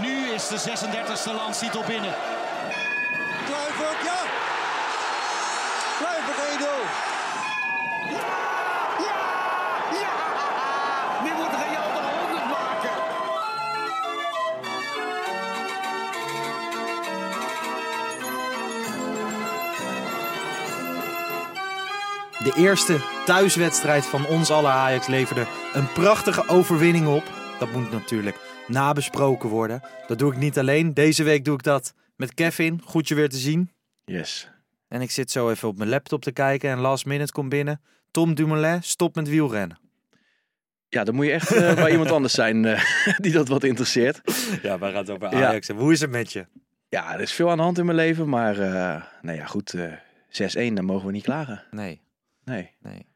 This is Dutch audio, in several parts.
nu is de 36e landstitel binnen. Kluivert, ja! Kluivert 1-0. Ja! Ja! Ja! Nu moet Real de 100 maken. De eerste thuiswedstrijd van ons alle Ajax leverde een prachtige overwinning op. Dat moet natuurlijk nabesproken worden. Dat doe ik niet alleen. Deze week doe ik dat met Kevin. Goed je weer te zien. Yes. En ik zit zo even op mijn laptop te kijken en last minute komt binnen. Tom Dumoulin, stop met wielrennen. Ja, dan moet je echt eh, bij iemand anders zijn eh, die dat wat interesseert. Ja, waar gaat het over Ja. Ajax? En Hoe is het met je? Ja, er is veel aan de hand in mijn leven, maar eh, nou ja, goed, eh 6-1, dan mogen we niet klagen. Nee, Nee, nee.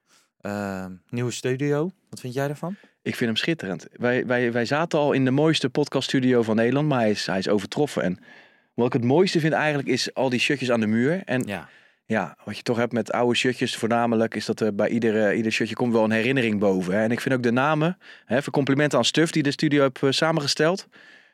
Ehm, nieuwe studio, wat vind jij ervan? Ik vind hem schitterend. Wij, wij, wij zaten al in de mooiste podcaststudio van Nederland, maar hij is, hij is overtroffen. En wat ik het mooiste vind eigenlijk is al die shirtjes aan de muur. En ja, Ja. wat je toch hebt met oude shirtjes voornamelijk, is dat er bij iedere, ieder shirtje komt wel een herinnering boven. Hè? En ik vind ook de namen, hè, even complimenten aan Stuf die de studio heeft eh, samengesteld.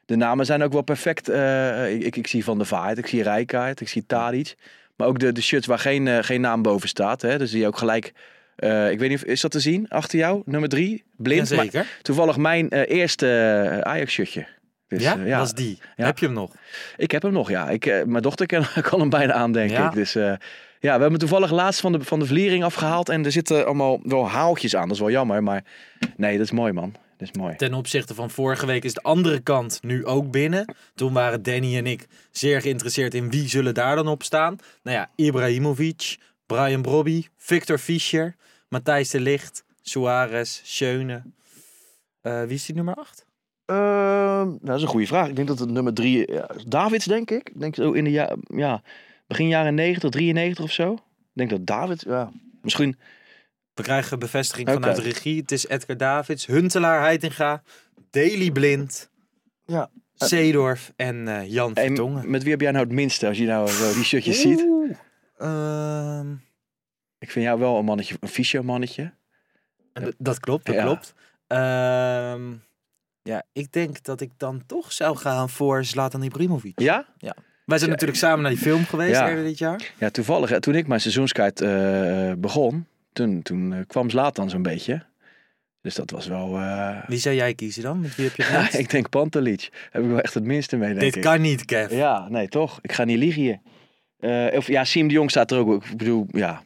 De namen zijn ook wel perfect. eh, ik, ik, ik zie Van der Vaart, ik zie Rijkaard, ik zie Tadic. Maar ook de, de shirts waar geen, eh, geen naam boven staat. Hè? Dus die ook gelijk... eh, ik weet niet, of, is dat te zien? Achter jou? Nummer drie? Blind? Maar Jazeker. toevallig mijn eh, eerste eh, Ajax-shirtje. Dus, ja, eh, was die. Ja. Heb je hem nog? Ik heb hem nog, ja. Ik, mijn dochter kan, kan hem bijna aan, denk Ja. ik. Dus ja, we hebben toevallig laatst van de, van de vliering afgehaald. En er zitten allemaal wel haaltjes aan. Dat is wel jammer, maar nee, dat is mooi, man. Dat is mooi. Ten opzichte van vorige week is de andere kant nu ook binnen. Toen waren Danny en ik zeer geïnteresseerd in wie zullen daar dan op staan. Nou ja, Ibrahimovic, Brian Brobby, Victor Fischer, Matthijs de Ligt, Suarez, Schöne. Eh, wie is die nummer 8? Ehm, nou, dat is een goede vraag. Ik denk dat het nummer drie... ja, Davids, denk ik. Ik denk zo in de ja, ja, begin jaren 90, 93 of zo. Ik denk dat David... Ja, misschien... We krijgen bevestiging vanuit de regie. Het is Edgar Davids, Huntelaar Heitinga, Daily Blind, Ja. Zeedorf en eh, Jan En Vertongen. met wie heb jij nou het minste als je nou zo die shirtjes ziet? Ehm, Ik vind jou wel een mannetje, een Fischer mannetje. En d- Dat klopt, dat Ja. klopt. Ehm, ja, ik denk dat ik dan toch zou gaan voor Zlatan Ibrahimovic. Ja? Wij zijn natuurlijk samen naar die film geweest Ja. eerder dit jaar. Ja, toevallig. hè, Toen ik mijn seizoenskaart eh, begon, toen, toen eh, kwam Zlatan zo'n beetje. Dus dat was wel... eh, Wie zou jij kiezen dan? Met wie heb je het ja, ik denk Pantelic. Heb ik wel echt het minste mee, denk Dit ik. kan niet, Kev. Ja, nee, toch? Ik ga niet liegen hier. Eh, of ja, Siem de Jong staat er ook. Ik bedoel, ja.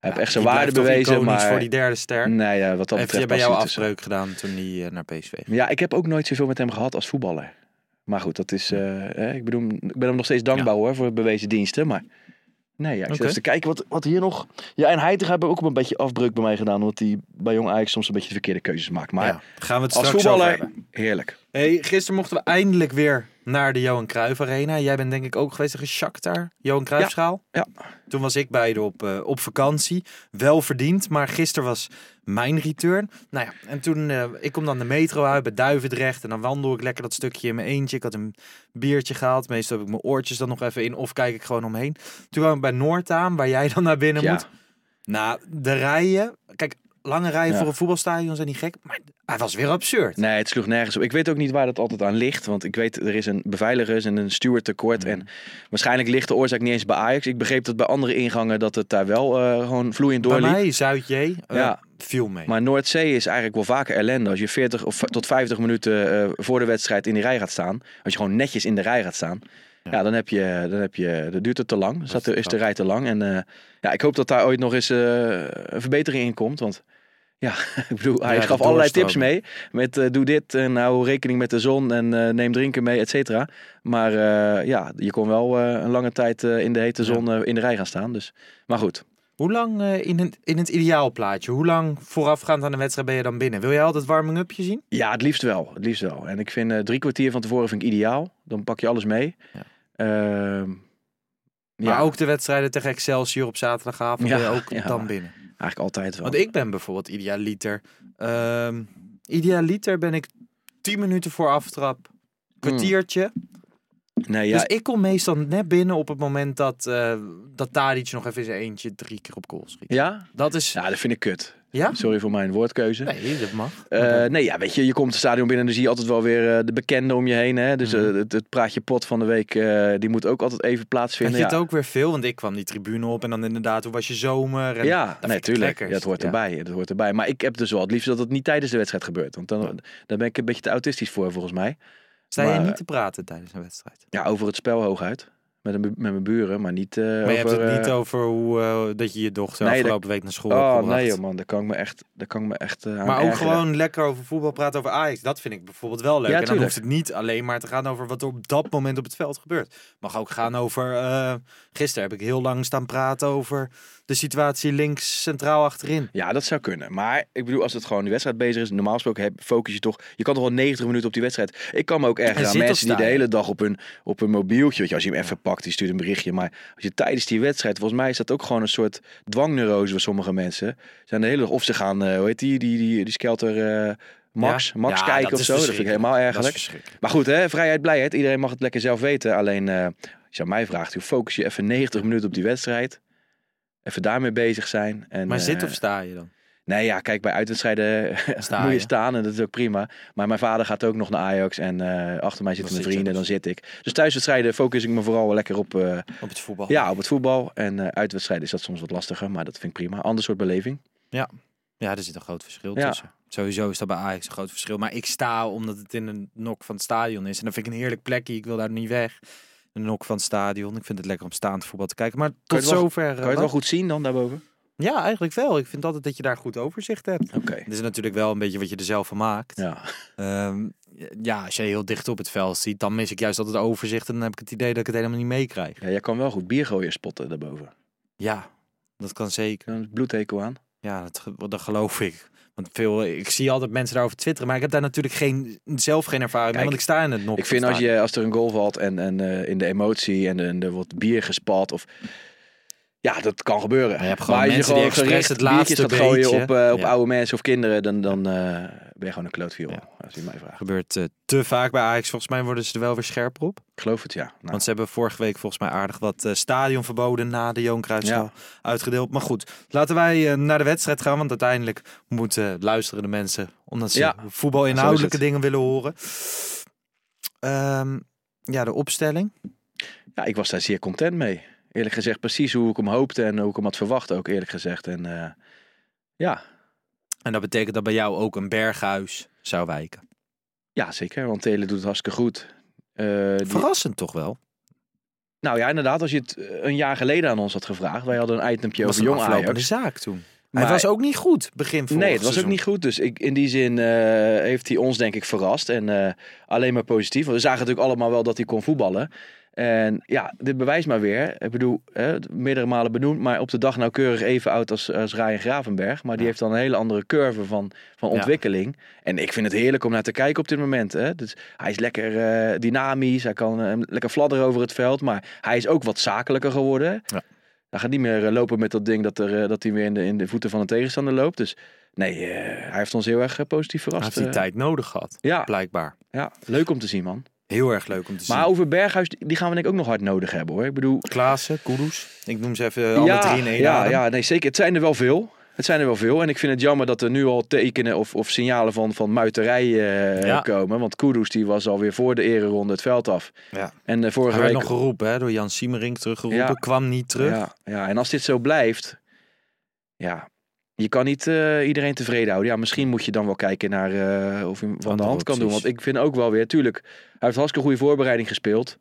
Hij heeft echt zijn waarde bewezen, maar... voor die derde ster. Nee, ja, wat dat Heeft hij betreft bij jou afbreuk gedaan toen hij eh, naar PSV ging? Ja, ik heb ook nooit zoveel met hem gehad als voetballer. Maar goed, dat is... eh, ik, bedoel, ik ben hem nog steeds dankbaar hoor, voor bewezen diensten. Maar nee, ja, ik zit even te kijken wat, wat hier nog... Ja, en Heitinga hebben ook een beetje afbreuk bij mij gedaan. Omdat hij bij Jong Ajax soms een beetje de verkeerde keuzes maakt. Maar Ja, gaan we het als voetballer, hebben. heerlijk. Hey, gisteren mochten we eindelijk weer naar de Johan Cruijff Arena. Jij bent denk ik ook geweest tegen Shakhtar, Johan Cruijffschaal. Ja. Toen was ik beide op, eh, op vakantie. Wel verdiend, maar gisteren was mijn return. Nou ja, en toen, eh, ik kom dan de metro uit bij Duivendrecht. En dan wandel ik lekker dat stukje in mijn eentje. Ik had een biertje gehaald. Meestal heb ik mijn oortjes dan nog even in. Of kijk ik gewoon omheen. Toen kwam ik bij Noord aan, waar jij dan naar binnen Ja. moet. Nou, de rijen. Kijk, lange rijen Ja. voor een voetbalstadion zijn niet gek. Maar hij was weer absurd. Nee, het sloeg nergens op. Ik weet ook niet waar dat altijd aan ligt. Want ik weet, er is een beveiliger en een steward tekort. En waarschijnlijk ligt de oorzaak niet eens bij Ajax. Ik begreep dat bij andere ingangen dat het daar wel eh, gewoon vloeiend Bij doorliep. mij, Zuid-J, eh, Ja. viel mee. Maar Noordzee is eigenlijk wel vaker ellende. Als je 40 of tot 50 minuten eh, voor de wedstrijd in die rij gaat staan. Als je gewoon netjes in de rij gaat staan. Ja, dan heb je, dan heb je, dan duurt het te lang. Zat de, is de rij te lang. En ja, ik hoop dat daar ooit nog eens een verbetering in komt. Want ja, ik bedoel, hij Ja, gaf allerlei tips mee. Met eh, doe dit en hou rekening met de zon en eh, neem drinken mee, et cetera. Maar eh, ja, je kon wel een lange tijd in de hete zon in de rij gaan staan. Dus. Maar goed, Hoe lang in, het, in het ideaalplaatje, hoe lang voorafgaand aan de wedstrijd ben je dan binnen? Wil jij altijd warming-upje zien? Ja, het liefst wel. Het liefst wel. En ik vind drie kwartier van tevoren vind ik ideaal. Dan pak je alles mee. Ja. Ehm, Maar ja, ook de wedstrijden tegen Excelsior op zaterdagavond Ja, ben je ook dan binnen. Eigenlijk altijd wel. Want ik ben bijvoorbeeld idealiter. Ehm idealiter ben ik 10 minuten voor aftrap, kwartiertje. nee, ja, Dus ik kom meestal net binnen op het moment dat, eh dat Tadic nog even zijn eentje drie keer op goal schiet. ja? Dat is... ja, dat vind ik kut. Ja? Sorry voor mijn woordkeuze. Nee, dat mag. Eh, nee, ja, weet je, je komt het stadion binnen en dan zie je altijd wel weer eh, de bekende om je heen. Hè? Dus eh, Mhm. het, het praatje pot van de week, eh, die moet ook altijd even Had plaatsvinden. je het ja, ook weer veel? Want ik kwam die tribune op en dan inderdaad, hoe was je zomer? En ja dat nee. Ja, het hoort Ja. erbij. Het hoort erbij. Maar ik heb dus wel het liefst dat het niet tijdens de wedstrijd gebeurt. Want dan, daar ben ik een beetje te autistisch voor, volgens mij. Sta je Maar- niet te praten tijdens een wedstrijd? Ja, over het spel hooguit. Met, een, met mijn buren, maar niet eh Maar je over... hebt het niet eh, over hoe, eh, dat je je dochter Nee, afgelopen week naar school hebt Oh gebracht. nee joh, man, daar kan ik me echt, daar kan ik me echt aan Maar ook ergeren. gewoon lekker over voetbal praten over Ajax. Dat vind ik bijvoorbeeld wel leuk. Ja, en dan hoeft het niet alleen maar te gaan over wat er op dat moment op het veld gebeurt. Mag ook gaan over... gisteren heb ik heel lang staan praten over de situatie links centraal achterin. Ja, dat zou kunnen. Maar ik bedoel, als het gewoon die wedstrijd bezig is, normaal gesproken heb, focus je toch. Je kan toch wel 90 minuten op die wedstrijd. Ik kan me ook En ergeren aan mensen die de hele dag op hun, op hun mobieltje. Weet je, als je hem even pakt, die stuurt een berichtje. Maar als je tijdens die wedstrijd, volgens mij is dat ook gewoon een soort dwangneurose voor sommige mensen. Zijn de hele dag, of ze gaan, eh, hoe heet die, die, die, die skelter eh, Max, Ja? Max Ja, kijken of zo. Dat vind ik helemaal verschrikkelijk. Maar goed, hè, vrijheid, blijheid. Iedereen mag het lekker zelf weten. Alleen, eh, als je aan mij vraagt, hoe focus je even 90 minuten op die wedstrijd? Even daarmee bezig zijn. En, Maar zit eh, of sta je dan? Nee, ja, kijk, bij uitwedstrijden Sta moet je staan en dat is ook prima. Maar mijn vader gaat ook nog naar Ajax en eh, achter mij zitten mijn vrienden, dus. dan zit ik. Dus thuiswedstrijden focus ik me vooral wel lekker op, eh, Op het voetbal? ja, op het voetbal. En eh uitwedstrijden is dat soms wat lastiger, maar dat vind ik prima. Ander soort beleving. Ja, er zit een groot verschil Ja. tussen. Sowieso is dat bij Ajax een groot verschil. Maar ik sta omdat het in een nok van het stadion is. En dan vind ik een heerlijk plekje. Ik wil daar niet weg. Een nok van het stadion. Ik vind het lekker om staand voetbal te kijken. Maar tot wel- zover. Kan je het wel goed zien dan daarboven? Ja, eigenlijk wel. Ik vind altijd dat je daar goed overzicht hebt. Oké. Het is natuurlijk wel een beetje wat je er zelf van maakt. Ja. Ehm, ja, als je heel dicht op het veld ziet, dan mis ik juist altijd overzicht. En dan heb ik het idee dat ik het helemaal niet meekrijg. ja, jij kan wel goed biergooien spotten daarboven. Ja, dat kan zeker. Is bloedhekel aan. Ja, dat geloof ik. Want veel, ik zie altijd mensen daarover twitteren, maar ik heb daar natuurlijk geen, zelf geen ervaring mee, want ik sta in het nog. Ik vind als, je, als er een goal valt en, en eh, in de emotie en, en er wordt bier gespat of... Ja, dat kan gebeuren. je hebt gewoon maar als je mensen die gewoon expres gericht het laatste gaat gooien beetje- op, eh, op Ja. oude mensen of kinderen, dan, dan eh, ben je gewoon een klootviool. Ja. Als je mij vraagt. gebeurt eh, te vaak bij Ajax. Volgens mij worden ze er wel weer scherper op. Ik geloof het, ja. Nou, Want ze hebben vorige week volgens mij aardig wat eh, stadionverboden na de Johan Cruijffschaal uitgedeeld. Maar goed, laten wij eh, naar de wedstrijd gaan. Want uiteindelijk moeten luisteren de mensen, omdat ze Ja, voetbalinhoudelijke zo is dingen willen horen. Ehm, ja, de opstelling. ja, ik was daar zeer content mee. Eerlijk gezegd, precies hoe ik hem hoopte en hoe ik hem had verwacht ook, eerlijk gezegd. En eh, ja, En dat betekent dat bij jou ook een berghuis zou wijken. ja, zeker. Want Telen doet het hartstikke goed. Die- Verrassend toch wel? Nou ja, inderdaad, als je het eh, een jaar geleden aan ons had gevraagd. Wij hadden een itempje over een jong Ajax. zaak toen. Maar- het was ook niet goed, begin vorig Nee, het was seizoen. ook niet goed. Dus ik, in die zin heeft hij ons denk ik verrast. En alleen maar positief. Want we zagen natuurlijk allemaal wel dat hij kon voetballen. En ja, dit bewijst maar weer. Ik bedoel, hè, meerdere malen benoemd. Maar op de dag nauwkeurig even oud als, als Ryan Gravenberg. Maar die Ja. heeft dan een hele andere curve van, van Ja. ontwikkeling. En ik vind het heerlijk om naar te kijken op dit moment. Hè. Dus hij is lekker eh, dynamisch. Hij kan eh, lekker fladderen over het veld. Maar hij is ook wat zakelijker geworden. Ja. Hij gaat niet meer eh, lopen met dat ding dat, er, dat hij weer in de, in de voeten van de tegenstander loopt. Dus nee, hij heeft ons heel erg positief Hij verrast. heeft die tijd nodig gehad, ja, blijkbaar. ja, leuk om te zien, man. Heel erg leuk om te zien. Maar over Berghuis, die gaan we denk ik ook nog hard nodig hebben, hoor. Ik bedoel... Klaassen, Kudus. Ik noem ze even alle drie in één ja, adem. ja, nee, zeker. Het zijn er wel veel. Het zijn er wel veel. En ik vind het jammer dat er nu al tekenen of, of signalen van, van muiterij eh, Ja. komen. Want Kudus die was alweer voor de ereronde het veld af. Ja. En eh, vorige Hij werd week... nog geroepen hè, door Jan Siemerink, teruggeroepen. Ja. Kwam niet terug. Ja, ja, en als dit zo blijft, ja, je kan niet eh, iedereen tevreden houden. Ja, misschien moet je dan wel kijken naar eh, of hem van de hand kan doen. Want ik vind ook wel weer, tuurlijk, hij heeft hartstikke goede voorbereiding gespeeld.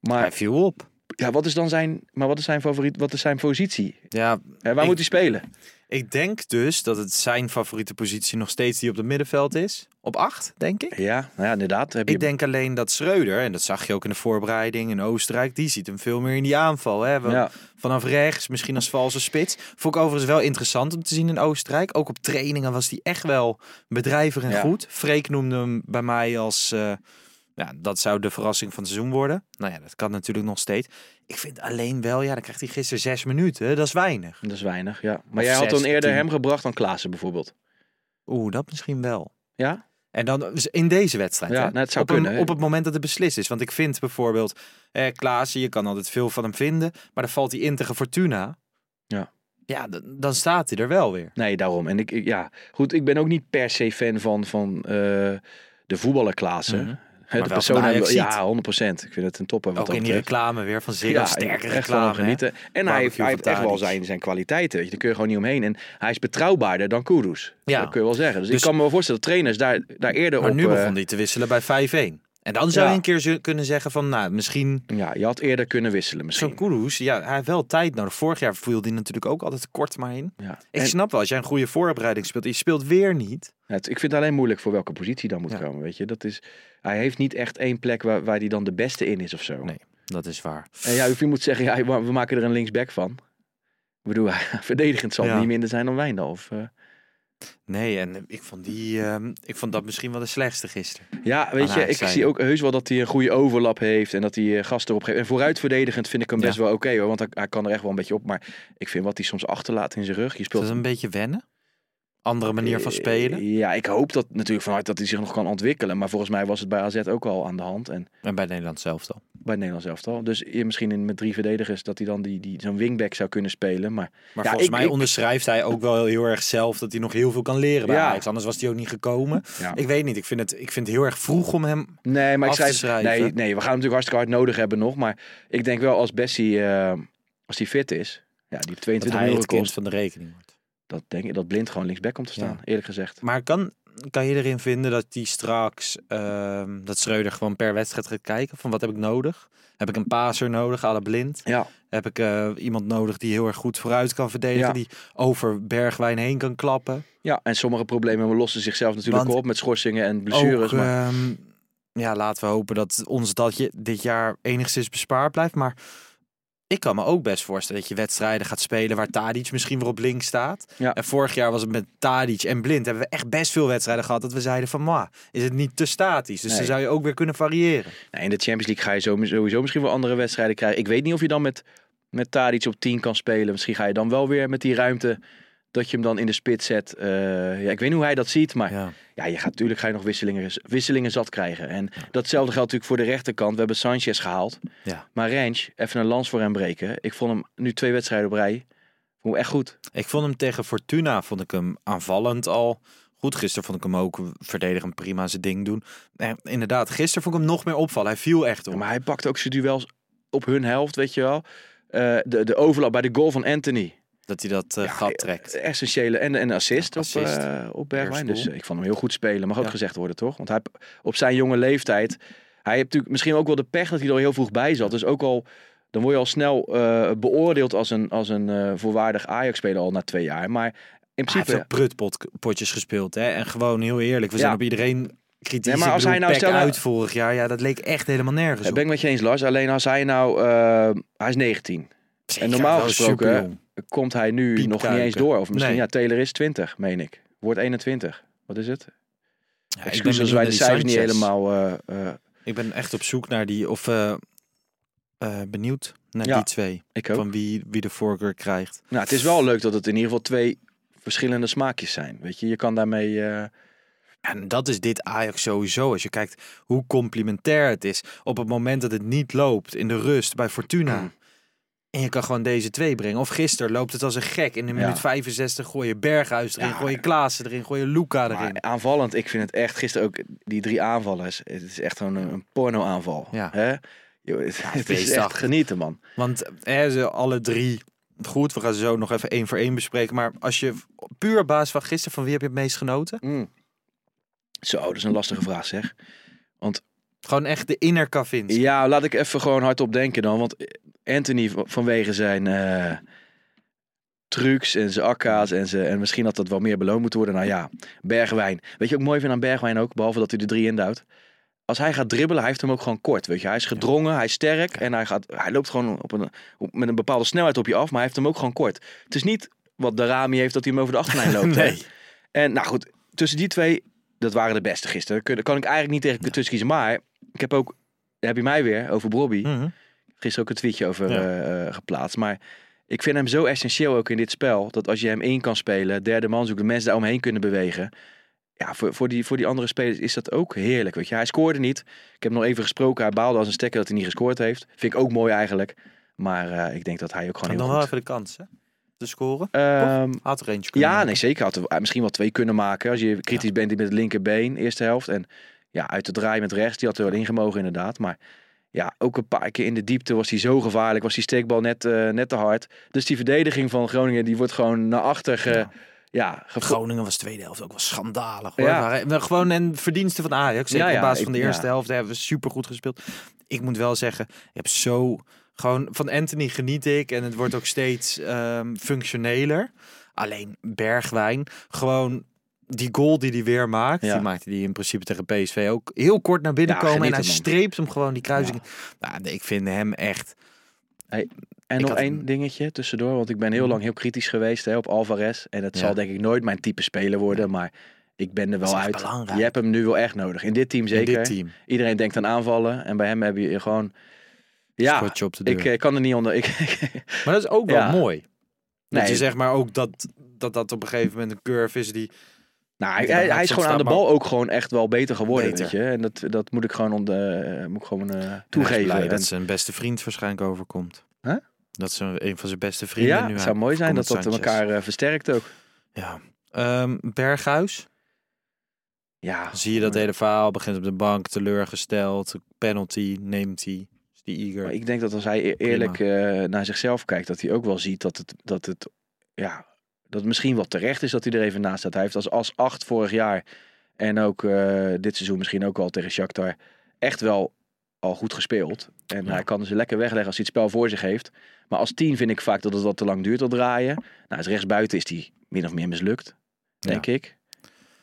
Maar Hij viel op. Ja, wat is dan zijn, maar wat is zijn favoriet, wat is zijn positie? Ja, waar Ik- moet hij spelen? ik denk dus dat het zijn favoriete positie nog steeds die op het middenveld is. Op acht, denk ik. Ja, nou ja, inderdaad. Heb je, Ik denk alleen dat Schreuder, en dat zag je ook in de voorbereiding in Oostenrijk, die ziet hem veel meer in die aanval. Hè? Ja. Vanaf rechts, misschien als valse spits. Vond ik overigens wel interessant om te zien in Oostenrijk. Ook op trainingen was hij echt wel bedrijvig en Ja. goed. Freek noemde hem bij mij als, eh, ja, dat zou de verrassing van het seizoen worden. Nou ja, dat kan natuurlijk nog steeds. Ik vind alleen wel, ja, dan krijgt hij gisteren zes minuten. Dat is weinig. Dat is weinig, ja. Maar Of jij had zes, dan eerder tien. hem gebracht dan Klaassen bijvoorbeeld. Oeh, dat misschien wel. Ja? En dan dus in deze wedstrijd. Ja, nou, het zou op, kunnen, op het moment dat het beslist is. Want ik vind bijvoorbeeld, eh, Klaassen, je kan altijd veel van hem vinden. Maar dan valt hij in tegen Fortuna. Ja. Ja, dan staat hij er wel weer. Nee, daarom. En ik, ik- ja, goed, ik ben ook niet per se fan van, van eh, de voetballer Klaassen. Mhm. De persoon, ja, 100%. Ik vind het een topper. Wat Ook in die betreft. reclame weer van Ziggo. Ja, sterke reclame. hè? genieten. En hij heeft, hij heeft echt wel zijn, zijn kwaliteiten. Weet je. Daar kun je gewoon niet omheen. En hij is betrouwbaarder dan Kudus. Ja. Dat kun je wel zeggen. Dus, Dus- ik kan me wel voorstellen dat trainers daar, daar eerder Maar op... nu eh, begon hij te wisselen bij 5-1. En dan zou Ja. je een keer kunnen zeggen van, nou, misschien Ja, je had eerder kunnen wisselen zo'n misschien. Kudus. Ja, hij heeft wel tijd nodig. Vorig jaar viel hij natuurlijk ook altijd kort maar in. Ja. Ik En- snap wel, als jij een goede voorbereiding speelt, je speelt weer niet. Ja, het- ik vind het alleen moeilijk voor welke positie dan moet komen. Weet je? Dat is, hij heeft niet echt één plek waar, waar hij dan de beste in is of zo. Nee. Dat is waar. En ja, je moet zeggen, ja, we maken er een linksback van. Ik bedoel, verdedigend zal niet minder zijn dan Wijndal. Of, eh, Nee, en ik vond, die, ehm, ik vond dat misschien wel de slechtste gisteren. Ja, weet je, ik zie ook heus wel dat hij een goede overlap heeft en dat hij eh, gasten erop geeft. En vooruit verdedigend vind ik hem Ja. best wel oké hoor, want hij, hij kan er echt wel een beetje op. Maar ik vind wat hij soms achterlaat in zijn rug. Je Is speelt dat een beetje wennen? Andere manier van Eh, spelen? Ja, ik hoop dat natuurlijk vanuit dat hij zich nog kan ontwikkelen. Maar volgens mij was het bij AZ ook al aan de hand. En En bij Nederland zelf dan. bij het Nederlands elftal. Dus misschien in, met drie verdedigers dat hij dan die, die, zo'n wingback zou kunnen spelen. Maar Maar Ja, volgens ik- mij ik- onderschrijft hij ook wel heel erg zelf dat hij nog heel veel kan leren bij Ja. Ajax. Anders was hij ook niet gekomen. ja. Ik weet niet, ik vind, het, ik vind het heel erg vroeg om hem... Nee, maar ik schrijf, schrijven. nee, nee, we gaan hem natuurlijk hartstikke hard nodig hebben nog. Maar ik denk wel als Bessie, eh, als hij fit is, ja, die heeft Dat 22 hij miljoen gekost. van de rekening wordt. Dat denk ik, dat blind gewoon linksback komt te staan, eerlijk gezegd. Maar kan, kan je erin vinden dat die straks, ehm, dat Schreuder gewoon per wedstrijd gaat kijken? Van wat heb ik nodig? Heb ik een paser nodig, la blind? Ja, Heb ik eh, iemand nodig die heel erg goed vooruit kan verdedigen? Ja. Die over Bergwijn heen kan klappen? ja, en sommige problemen lossen zichzelf natuurlijk Want op met schorsingen en blessures. Ook, maar ehm, ja, laten we hopen dat ons dat je dit jaar enigszins bespaard blijft. Maar ik kan me ook best voorstellen dat je wedstrijden gaat spelen waar Tadic misschien weer op links staat. Ja. En vorig jaar was het met Tadic en Blind. Hebben we echt best veel wedstrijden gehad dat we zeiden van, ma, is het niet te statisch? Dus Nee. dan zou je ook weer kunnen variëren. nou, in de Champions League ga je sowieso misschien wel andere wedstrijden krijgen. Ik weet niet of je dan met, met Tadic op 10 kan spelen. Misschien ga je dan wel weer met die ruimte dat je hem dan in de spits zet. Eh, ja, ik weet niet hoe hij dat ziet, maar Ja. Ja, je gaat natuurlijk ga je nog wisselingen, wisselingen zat krijgen. En datzelfde geldt natuurlijk voor de rechterkant. We hebben Sanchez gehaald. Ja. Maar Range, even een lans voor hem breken. Ik vond hem nu twee wedstrijden op rij. Hem echt goed. Ik vond hem tegen Fortuna, vond ik hem aanvallend al goed. Gisteren vond ik hem ook verdedigend prima zijn ding doen. En inderdaad, gisteren vond ik hem nog meer opvallen. Hij viel echt op. Maar hij pakt ook zijn duels op hun helft, weet je wel. Eh, de, de overlap bij de goal van Anthony. Dat hij dat eh, Ja, gat trekt. Essentiële en een assist, Assist. op, eh, op Bergwijn. Dus eh, ik vond hem heel goed spelen. Mag ook Ja. gezegd worden, toch? Want hij op zijn jonge leeftijd... Hij heeft natuurlijk misschien ook wel de pech dat hij er heel vroeg bij zat. Dus ook al... Dan word je al snel eh, beoordeeld als een, als een eh, volwaardig Ajax-speler al na twee jaar. Maar in Hij principe... heeft ook prutpotjes gespeeld. Hè? En gewoon heel eerlijk, we zijn Ja. op iedereen kritisch. Nee, maar als bedoel, hij nou- stel uit vorig jaar, ja, dat leek echt helemaal nergens op. ben ik met je eens, Lars. Alleen als hij nou... eh, hij is 19. Zeker, normaal gesproken. Komt hij nu nog niet eens door. Of misschien, Nee. ja, Taylor is 20, meen ik. Wordt 21. Wat is het? Ja, ik Excuus als wij die cijfers niet helemaal... eh, eh, Ik ben echt op zoek naar die, of eh, benieuwd naar Ja. die twee. ik ook. Van wie, wie de voorkeur krijgt. Nou, het is wel leuk dat het in ieder geval twee verschillende smaakjes zijn. Weet je, je kan daarmee... En dat is dit Ajax sowieso. Als je kijkt hoe complementair het is. Op het moment dat het niet loopt in de rust bij Fortuna. Mm. En je kan gewoon deze twee brengen. Of gisteren loopt het als een gek. In de Ja. minuut 65 gooi je Berghuis erin. Ja. Gooi je Klaassen erin. Gooi je Luca erin. maar aanvallend, ik vind het echt gisteren ook die drie aanvallers. Het is echt gewoon een, een porno-aanval. Ja. Hè? Yo, het, het is echt genieten, man. Want hè, ze alle drie goed. We gaan ze zo nog even één voor één bespreken. Maar als je puur op basis van gisteren, van wie heb je het meest genoten? Mm. Zo, dat is een lastige vraag, zeg. Gewoon echt de inner Kavinski. Ja, laat ik even gewoon hardop denken dan. Want Anthony vanwege zijn eh, trucs en zijn akka's en, zijn, en misschien had dat wel meer beloond moeten worden. Nou ja, Bergwijn. Weet je ook mooi vind aan Bergwijn ook, behalve dat hij de drie indouwt? Als hij gaat dribbelen, hij heeft hem ook gewoon kort. Weet je? Hij is gedrongen, hij is sterk en hij, gaat, hij loopt gewoon op een, op, met een bepaalde snelheid op je af, maar hij heeft hem ook gewoon kort. Het is niet wat Darami heeft dat hij hem over de achterlijn loopt. hè? Nee. En nou goed, tussen die twee, dat waren de beste gisteren. Daar kan ik eigenlijk niet tegen tussen kiezen. Maar ik heb ook, heb je mij weer over Bobby. Mhm. Gisteren ook een tweetje over Ja. eh, eh, geplaatst. Maar ik vind hem zo essentieel ook in dit spel. Dat als je hem in kan spelen, derde man zoekt, de mensen daar omheen kunnen bewegen. Ja, voor, voor, die, voor die andere spelers is dat ook heerlijk. Weet je. Hij scoorde niet. Ik heb nog even gesproken. Hij baalde als een stekker dat hij niet gescoord heeft. Vind ik ook mooi eigenlijk. Maar eh, ik denk dat hij ook En gewoon nog heel wel goed... even de kans, hè? Te scoren. Ehm, Had er eentje kunnen ja, maken. nee, zeker. Had er misschien wel twee kunnen maken. Als je kritisch bent met het linkerbeen, eerste helft. En ja, uit de draai met rechts, die had er wel ingemogen inderdaad. Maar ja, ook een paar keer in de diepte was hij zo gevaarlijk. Was die steekbal net, eh, net te hard. Dus die verdediging van Groningen, die wordt gewoon naar achter ge, ja. Groningen was tweede helft ook wel schandalig. Hoor. Ja. Maar, maar gewoon een verdienste van Ajax. Zeker Ja, op basis van de eerste helft hebben we super goed gespeeld. Ik moet wel zeggen, je hebt zo... Gewoon van Anthony geniet ik. En het wordt ook steeds ehm, functioneler. Alleen Bergwijn, gewoon die goal die hij weer maakt. Ja. Die maakte hij in principe tegen PSV ook heel kort naar binnen Ja, komen. En hij streept hem gewoon die kruising. Nou, ik vind hem echt... En Ik nog had- één dingetje tussendoor. Want ik ben heel lang heel kritisch geweest hè, op Alvarez. En het zal denk ik nooit mijn type speler worden. Maar ik ben er wel uit. belangrijk. Je hebt hem nu wel echt nodig. In dit team zeker. dit team. Iedereen denkt aan aanvallen. En bij hem heb je gewoon... Ja, op de deur. ik eh, kan er niet onder... Ik, Maar dat is ook wel mooi. Dat Nee. je zeg maar ook dat, dat dat op een gegeven moment een curve is die... Nou, hij, is gewoon aan de bal ook gewoon echt wel beter geworden, Beter. weet je. En dat, dat moet ik gewoon, eh, moet ik gewoon eh, toegeven. blij En- dat zijn beste vriend waarschijnlijk overkomt. Huh? Dat ze een van zijn beste vrienden ja, nu het zou mooi zijn dat dat elkaar eh, versterkt ook. Ja. Ehm, Berghuis. Ja, zie je dat hele verhaal. Begint op de bank, teleurgesteld. Penalty, neemt hij. Is die eager. maar ik denk dat als hij e- eerlijk naar zichzelf kijkt, dat hij ook wel ziet dat het, dat het, ja, dat het misschien wel terecht is dat hij er even naast staat. Hij heeft als, als acht vorig jaar en ook eh, dit seizoen misschien ook al tegen Shakhtar echt wel al goed gespeeld. En Ja. hij kan ze lekker wegleggen als hij het spel voor zich heeft. Maar als tien vind ik vaak dat het wat te lang duurt tot draaien. Nou, als rechtsbuiten is hij min of meer mislukt, denk ik.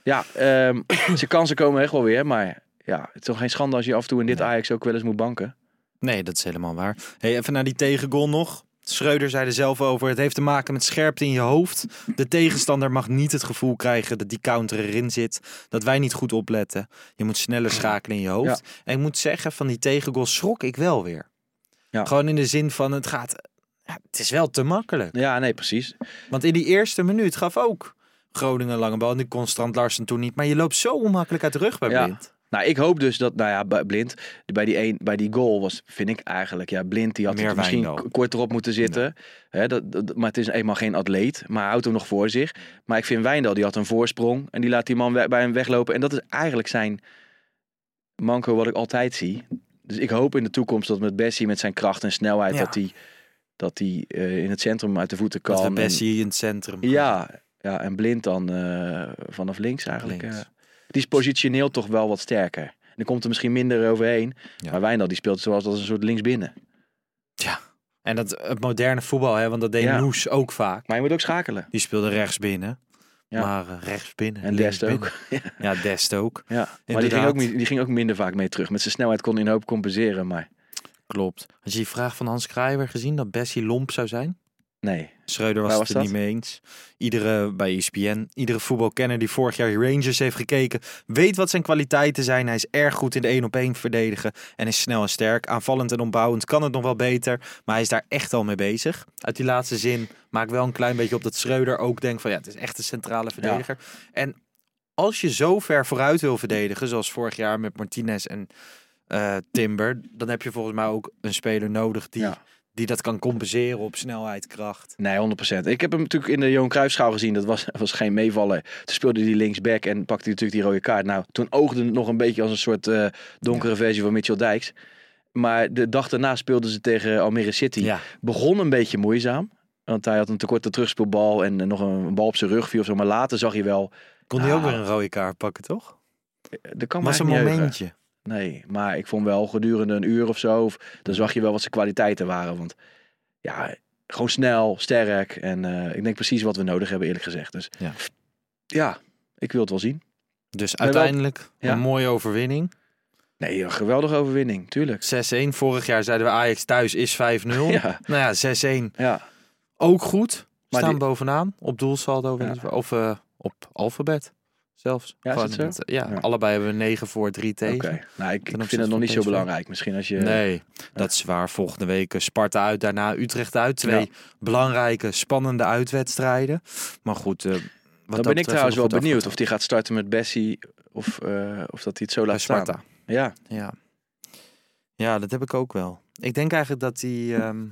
Ja, ehm, zijn kansen komen echt wel weer, maar ja, het is toch geen schande als je af en toe in dit. Ajax ook wel eens moet banken. Nee, dat is helemaal waar. Hey, even naar die tegengoal nog. Schreuder zei er zelf over. Het heeft te maken met scherpte in je hoofd. De tegenstander mag niet het gevoel krijgen dat die counter erin zit. Dat wij niet goed opletten. Je moet sneller schakelen in je hoofd. En ik moet zeggen, van die tegengoal schrok ik wel weer. Ja. Gewoon in de zin van het gaat. Ja, het is wel te makkelijk. Ja, nee, precies. Want in die eerste minuut gaf ook Groningen lange bal. En die constant Larsen toen niet. Maar je loopt zo onmakkelijk uit de rug bij Ja. Blind. Nou, ik hoop dus dat, nou ja, bij Blind, bij die, een, bij die goal was, vind ik eigenlijk, ja, Blind die had Meer misschien Wijndal. k- korter op moeten zitten. Hè, dat, dat- maar het is eenmaal geen atleet, maar houdt hem nog voor zich. Maar ik vind Wijndal, die had een voorsprong en die laat die man bij hem weglopen. En dat is eigenlijk zijn manco wat ik altijd zie. Dus ik hoop in de toekomst dat met Bessie, met zijn kracht en snelheid, Ja. dat hij dat hij eh, in het centrum uit de voeten kan. Dat Bessie in het centrum. ja, ja, en Blind dan eh, vanaf links eigenlijk. Links. eh. Die is positioneel toch wel wat sterker. En dan komt er misschien minder overheen. Ja. Maar Wijndal die speelt zoals als een soort linksbinnen. En dat, het moderne voetbal, hè, want dat deed Ja. Noes ook vaak. Maar je moet ook schakelen. Die speelde rechts binnen. Ja. Maar eh, rechts binnen. En Dest ook. binnen. Ja, Dest ook. Ja. Maar die ging, ook, die ging ook minder vaak mee terug. Met zijn snelheid kon hij een hoop compenseren. Maar Klopt. Had je die vraag van Hans Krijber gezien dat Bessie lomp zou zijn? Nee. Schreuder was, het er niet mee eens. Iedere, bij ESPN, iedere voetbalkenner die vorig jaar Rangers heeft gekeken, weet wat zijn kwaliteiten zijn. Hij is erg goed in de één op één verdedigen en is snel en sterk. Aanvallend en opbouwend kan het nog wel beter, maar hij is daar echt al mee bezig. Uit die laatste zin maak ik wel een klein beetje op dat Schreuder ook denkt van ja, het is echt een centrale verdediger. En als je zo ver vooruit wil verdedigen, zoals vorig jaar met Martinez en eh, Timber, dan heb je volgens mij ook een speler nodig die, Ja. Die dat kan compenseren op snelheid, kracht. Nee, 100%. Ik heb hem natuurlijk in de Johan Cruijffschaal gezien. Dat was, was geen meevaller. Toen speelde hij linksback en pakte hij natuurlijk die rode kaart. Nou, toen oogde het nog een beetje als een soort eh, donkere versie van Mitchell Dijks. Maar de dag daarna speelden ze tegen Almere City. Ja. Begon een beetje moeizaam. Want hij had een tekorte terugspeelbal en eh, nog een bal op zijn rug viel of zo. Maar later zag je wel, Kon hij ook Ah. weer een rode kaart pakken, toch? er kan was maar een heugen. Nee, maar ik vond wel gedurende een uur of zo, of, dan zag je wel wat zijn kwaliteiten waren. Want ja, gewoon snel, sterk. En eh, ik denk precies wat we nodig hebben, eerlijk gezegd. Dus Ja. ja, ik wil het wel zien. Dus wel- uiteindelijk Ja. een mooie overwinning. 6-1. Nee, een geweldige overwinning, tuurlijk. Vorig jaar zeiden we Ajax thuis is 5-0. Ja. Nou ja, 6-1 Ja, ook goed. Maar Staan die- bovenaan. Op doelsaldo. Ja. Of eh, op alfabet zelfs. Ja, het allebei hebben we 9 voor 3 tegen. oké. Nou, ik, ik vind het nog niet zo belangrijk. Misschien als je... Nee, dat is waar. Volgende week eh, Sparta uit, daarna Utrecht uit. Twee belangrijke, spannende uitwedstrijden. Maar goed, eh, wat Dan ben ik trouwens wel benieuwd of die gaat starten met Bessie of, eh, of dat hij het zo laat staan. Sparta. Ja, Ja. ja, dat heb ik ook wel. Ik denk eigenlijk dat hij... ehm,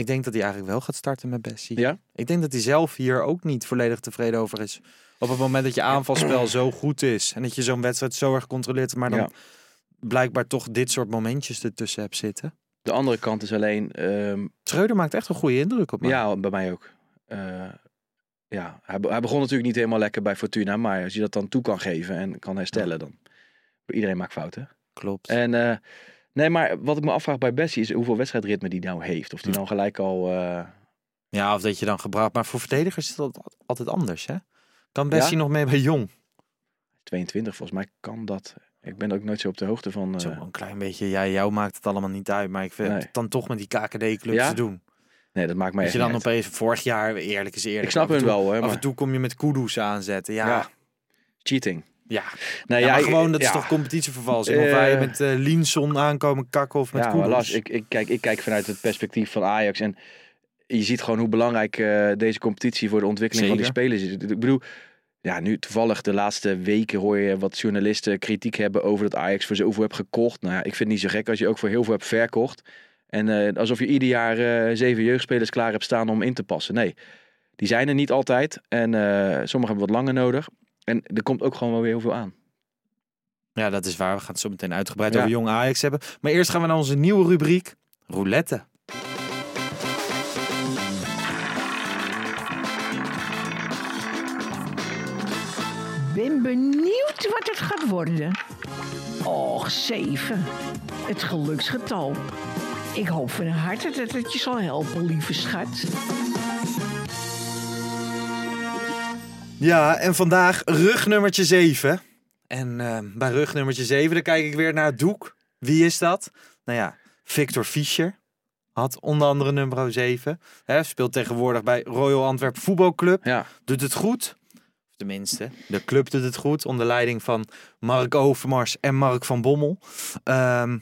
ik denk dat hij eigenlijk wel gaat starten met Bessie. Ja? Ik denk dat hij zelf hier ook niet volledig tevreden over is. Op het moment dat je aanvalspel zo goed is en dat je zo'n wedstrijd zo erg controleert, maar dan Ja. blijkbaar toch dit soort momentjes ertussen hebt zitten. de andere kant is alleen... Schreuder maakt echt een goede indruk op mij. Ja, bij mij ook. Eh, ja, hij, be- hij begon natuurlijk niet helemaal lekker bij Fortuna, maar als je dat dan toe kan geven en kan herstellen, dan iedereen maakt fouten. Klopt. En eh, nee, maar wat ik me afvraag bij Bessie is hoeveel wedstrijdritme die nou heeft. Of die nou gelijk al. eh, Ja, of dat je dan gebruikt. Maar voor verdedigers is dat altijd anders, hè? Kan Bessie nog mee bij Jong? 22, volgens mij kan dat. Ik ben ook nooit zo op de hoogte van. eh, Zo een klein beetje, ja, jou maakt het allemaal niet uit. Maar ik vind Nee. het dan toch met die KKD-clubs Ja? te doen. nee, dat maakt mij Dat je dan opeens, vorig jaar, eerlijk is eerlijk. Ik snap af hun toe- wel Af maar en toe kom je met Kudus aanzetten. Ja. cheating. Ja. Maar ik- gewoon, dat is ja. toch competitievervalsing? Of Eh. wij met eh Linson aankomen kakken of met Ja, Lars, ik, ik, kijk, ik kijk vanuit het perspectief van Ajax. En je ziet gewoon hoe belangrijk eh, deze competitie voor de ontwikkeling van die spelers is. Ik bedoel, ja, nu toevallig de laatste weken hoor je wat journalisten kritiek hebben over dat Ajax voor zoveel hebt gekocht. Nou ja, ik vind het niet zo gek als je ook voor heel veel hebt verkocht. En alsof je ieder jaar zeven jeugdspelers klaar hebt staan om in te passen. Nee, die zijn er niet altijd. En sommigen hebben wat langer nodig. En er komt ook gewoon wel weer heel veel aan. Ja, dat is waar. We gaan het zo meteen uitgebreid Ja. over jong Ajax hebben. Maar eerst gaan we naar onze nieuwe rubriek, roulette. Ben benieuwd wat het gaat worden. Och, zeven. Het geluksgetal. Ik hoop van harte dat het je zal helpen, lieve schat. Ja, en vandaag rugnummertje 7. En eh, bij rugnummertje 7, dan kijk ik weer naar het doek. Wie is dat? Nou ja, Victor Fischer had onder andere nummer 7. Hè, speelt tegenwoordig bij Royal Antwerp Voetbalclub. Ja, Doet het goed. Of Tenminste, de club doet het goed. Onder leiding van Mark Overmars en Mark van Bommel. Ehm,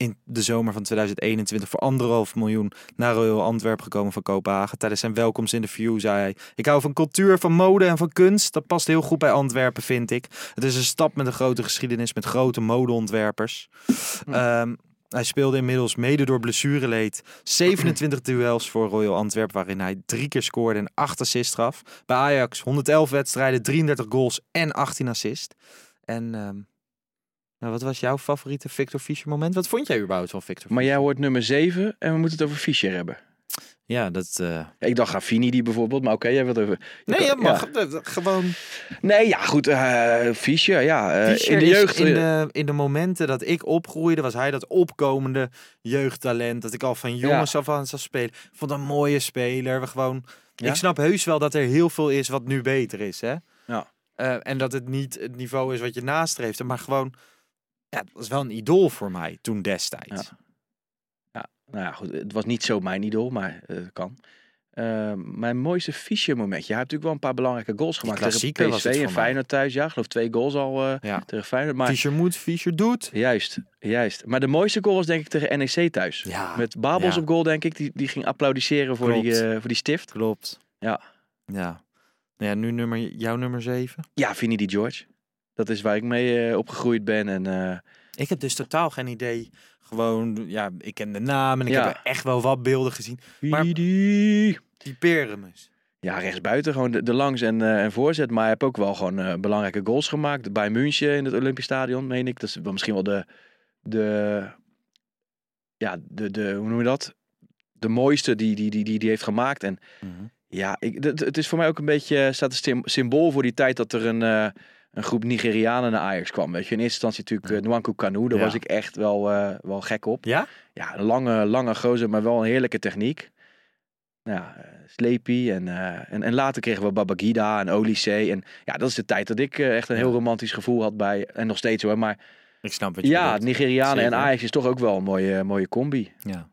in de zomer van 2021 voor anderhalf miljoen naar Royal Antwerp gekomen van Kopenhagen. Tijdens zijn welkomstinterview zei hij... Ik hou van cultuur, van mode en van kunst. Dat past heel goed bij Antwerpen, vind ik. Het is een stad met een grote geschiedenis, met grote modeontwerpers. Ehm, hij speelde inmiddels mede door blessureleed 27 duels voor Royal Antwerp, waarin hij drie keer scoorde en 8 assists gaf. Bij Ajax 111 wedstrijden, 33 goals en 18 assists. En ehm, nou, wat was jouw favoriete Victor Fischer moment? Wat vond jij überhaupt van Victor maar jij hoort nummer 7 en we moeten het over Fischer hebben. Ja, dat... eh, Ik dacht Raffini die bijvoorbeeld, maar oké, jij wilt je Nee, dat mag. Gewoon... Nee, ja, goed. eh Fischer, ja. eh, Fischer in de is jeugd... in eh, de, in de momenten dat ik opgroeide, was hij dat opkomende jeugdtalent. Dat ik al van jongens af aan zag spelen. Ik vond een mooie speler. We gewoon, Ja? Ik snap heus wel dat er heel veel is wat nu beter is. Hè? Ja. Eh, en dat het niet het niveau is wat je nastreeft. Maar gewoon, ja, het was wel een idool voor mij toen destijds. Ja. Ja, nou ja, goed. Het was niet zo mijn idool, maar het kan. Eh, mijn mooiste Fischer momentje. Hij heeft natuurlijk wel een paar belangrijke goals gemaakt tegen PSV en. Feyenoord thuis. Ja, geloof twee goals al eh, Ja. tegen Feyenoord. Maar Fischer moet, Fischer doet. juist, juist. Maar de mooiste goal was denk ik tegen NEC thuis. Ja, Met Babels ja. op goal denk ik. Die, die ging applaudisseren voor die, voor die stift. Klopt. Ja. Ja. Ja, nu nummer, jouw nummer 7. Ja, Vinnie die George. Dat is waar ik mee eh, opgegroeid ben. En eh, Ik heb dus totaal geen idee. Gewoon, ja, ik ken de naam en ik Ja. heb echt wel wat beelden gezien. Maar-. Die Peremus. Ja, rechtsbuiten gewoon de, de langs en, eh, en voorzet. Maar hij heeft ook wel gewoon belangrijke goals gemaakt. Bij München in het Olympisch Stadion, meen ik. Dat is wel misschien wel de, de, ja, de, de, hoe noem je dat? De mooiste die die, die, die, die heeft gemaakt. En ja, ik, het, is voor mij ook een beetje, staat een sym- symbool voor die tijd dat er een, een groep Nigerianen naar Ajax kwam. Weet je, in eerste instantie natuurlijk uh, Nwanku Kanu. Daar Ja. was ik echt wel, eh, wel gek op. Ja? Ja, een lange, lange gozer, maar wel een heerlijke techniek. Nou Ja, eh, Sleepy en, en, en later kregen we Babagida en Olysee. En ja, dat is de tijd dat ik echt een heel romantisch gevoel had bij, en nog steeds hoor, maar Ik snap wat je ja, bedoelt. Nigerianen en. Ajax is toch ook wel een mooie, mooie combi. Ja.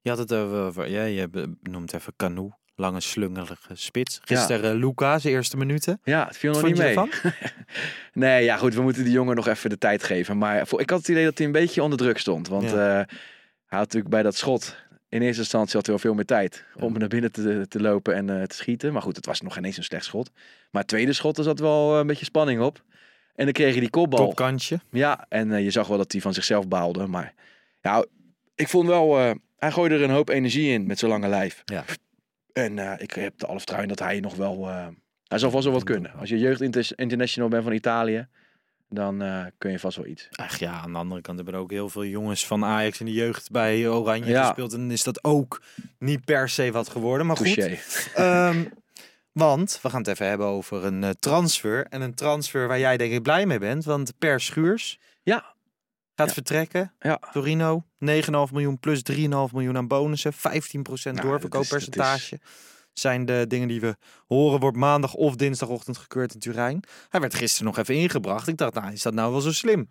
Je had het over, ja, je noemt even Canoe. Lange slungelige spits. Gisteren eh, Luca, zijn eerste minuten. Ja, het viel nog niet mee. Nee, ja goed, we moeten die jongen nog even de tijd geven. Maar voor, ik had het idee dat hij een beetje onder druk stond. Want Ja. eh, hij had natuurlijk bij dat schot, in eerste instantie had hij wel veel meer tijd om naar binnen te, te lopen en eh, te schieten. Maar goed, het was nog geen eens een slecht schot. Maar het tweede schot, er zat wel eh, een beetje spanning op. En dan kreeg je die kopbal. Topkantje. Ja, en eh, je zag wel dat hij van zichzelf baalde. Maar ja, ik vond wel, eh, hij gooide er een hoop energie in met zijn lange lijf. Ja. En eh, ik heb de alle vertrouwen in dat hij nog wel, eh, hij zal vast wel wat kunnen. Als je jeugd inter- international bent van Italië, dan eh, kun je vast wel iets. Ach ja, aan de andere kant hebben er ook heel veel jongens van Ajax in de jeugd bij Oranje Ja. gespeeld. En is dat ook niet per se wat geworden. Maar goed. Ehm, want we gaan het even hebben over een transfer. En een transfer waar jij denk ik blij mee bent. Want Per Schuurs Ja, gaat Ja. vertrekken. ja. Torino, 9,5 miljoen plus 3,5 miljoen aan bonussen. 15% Nou, doorverkooppercentage. Zijn de dingen die we horen. Wordt maandag of dinsdagochtend gekeurd in Turijn. Hij werd gisteren nog even ingebracht. Ik dacht, nou, is dat nou wel zo slim?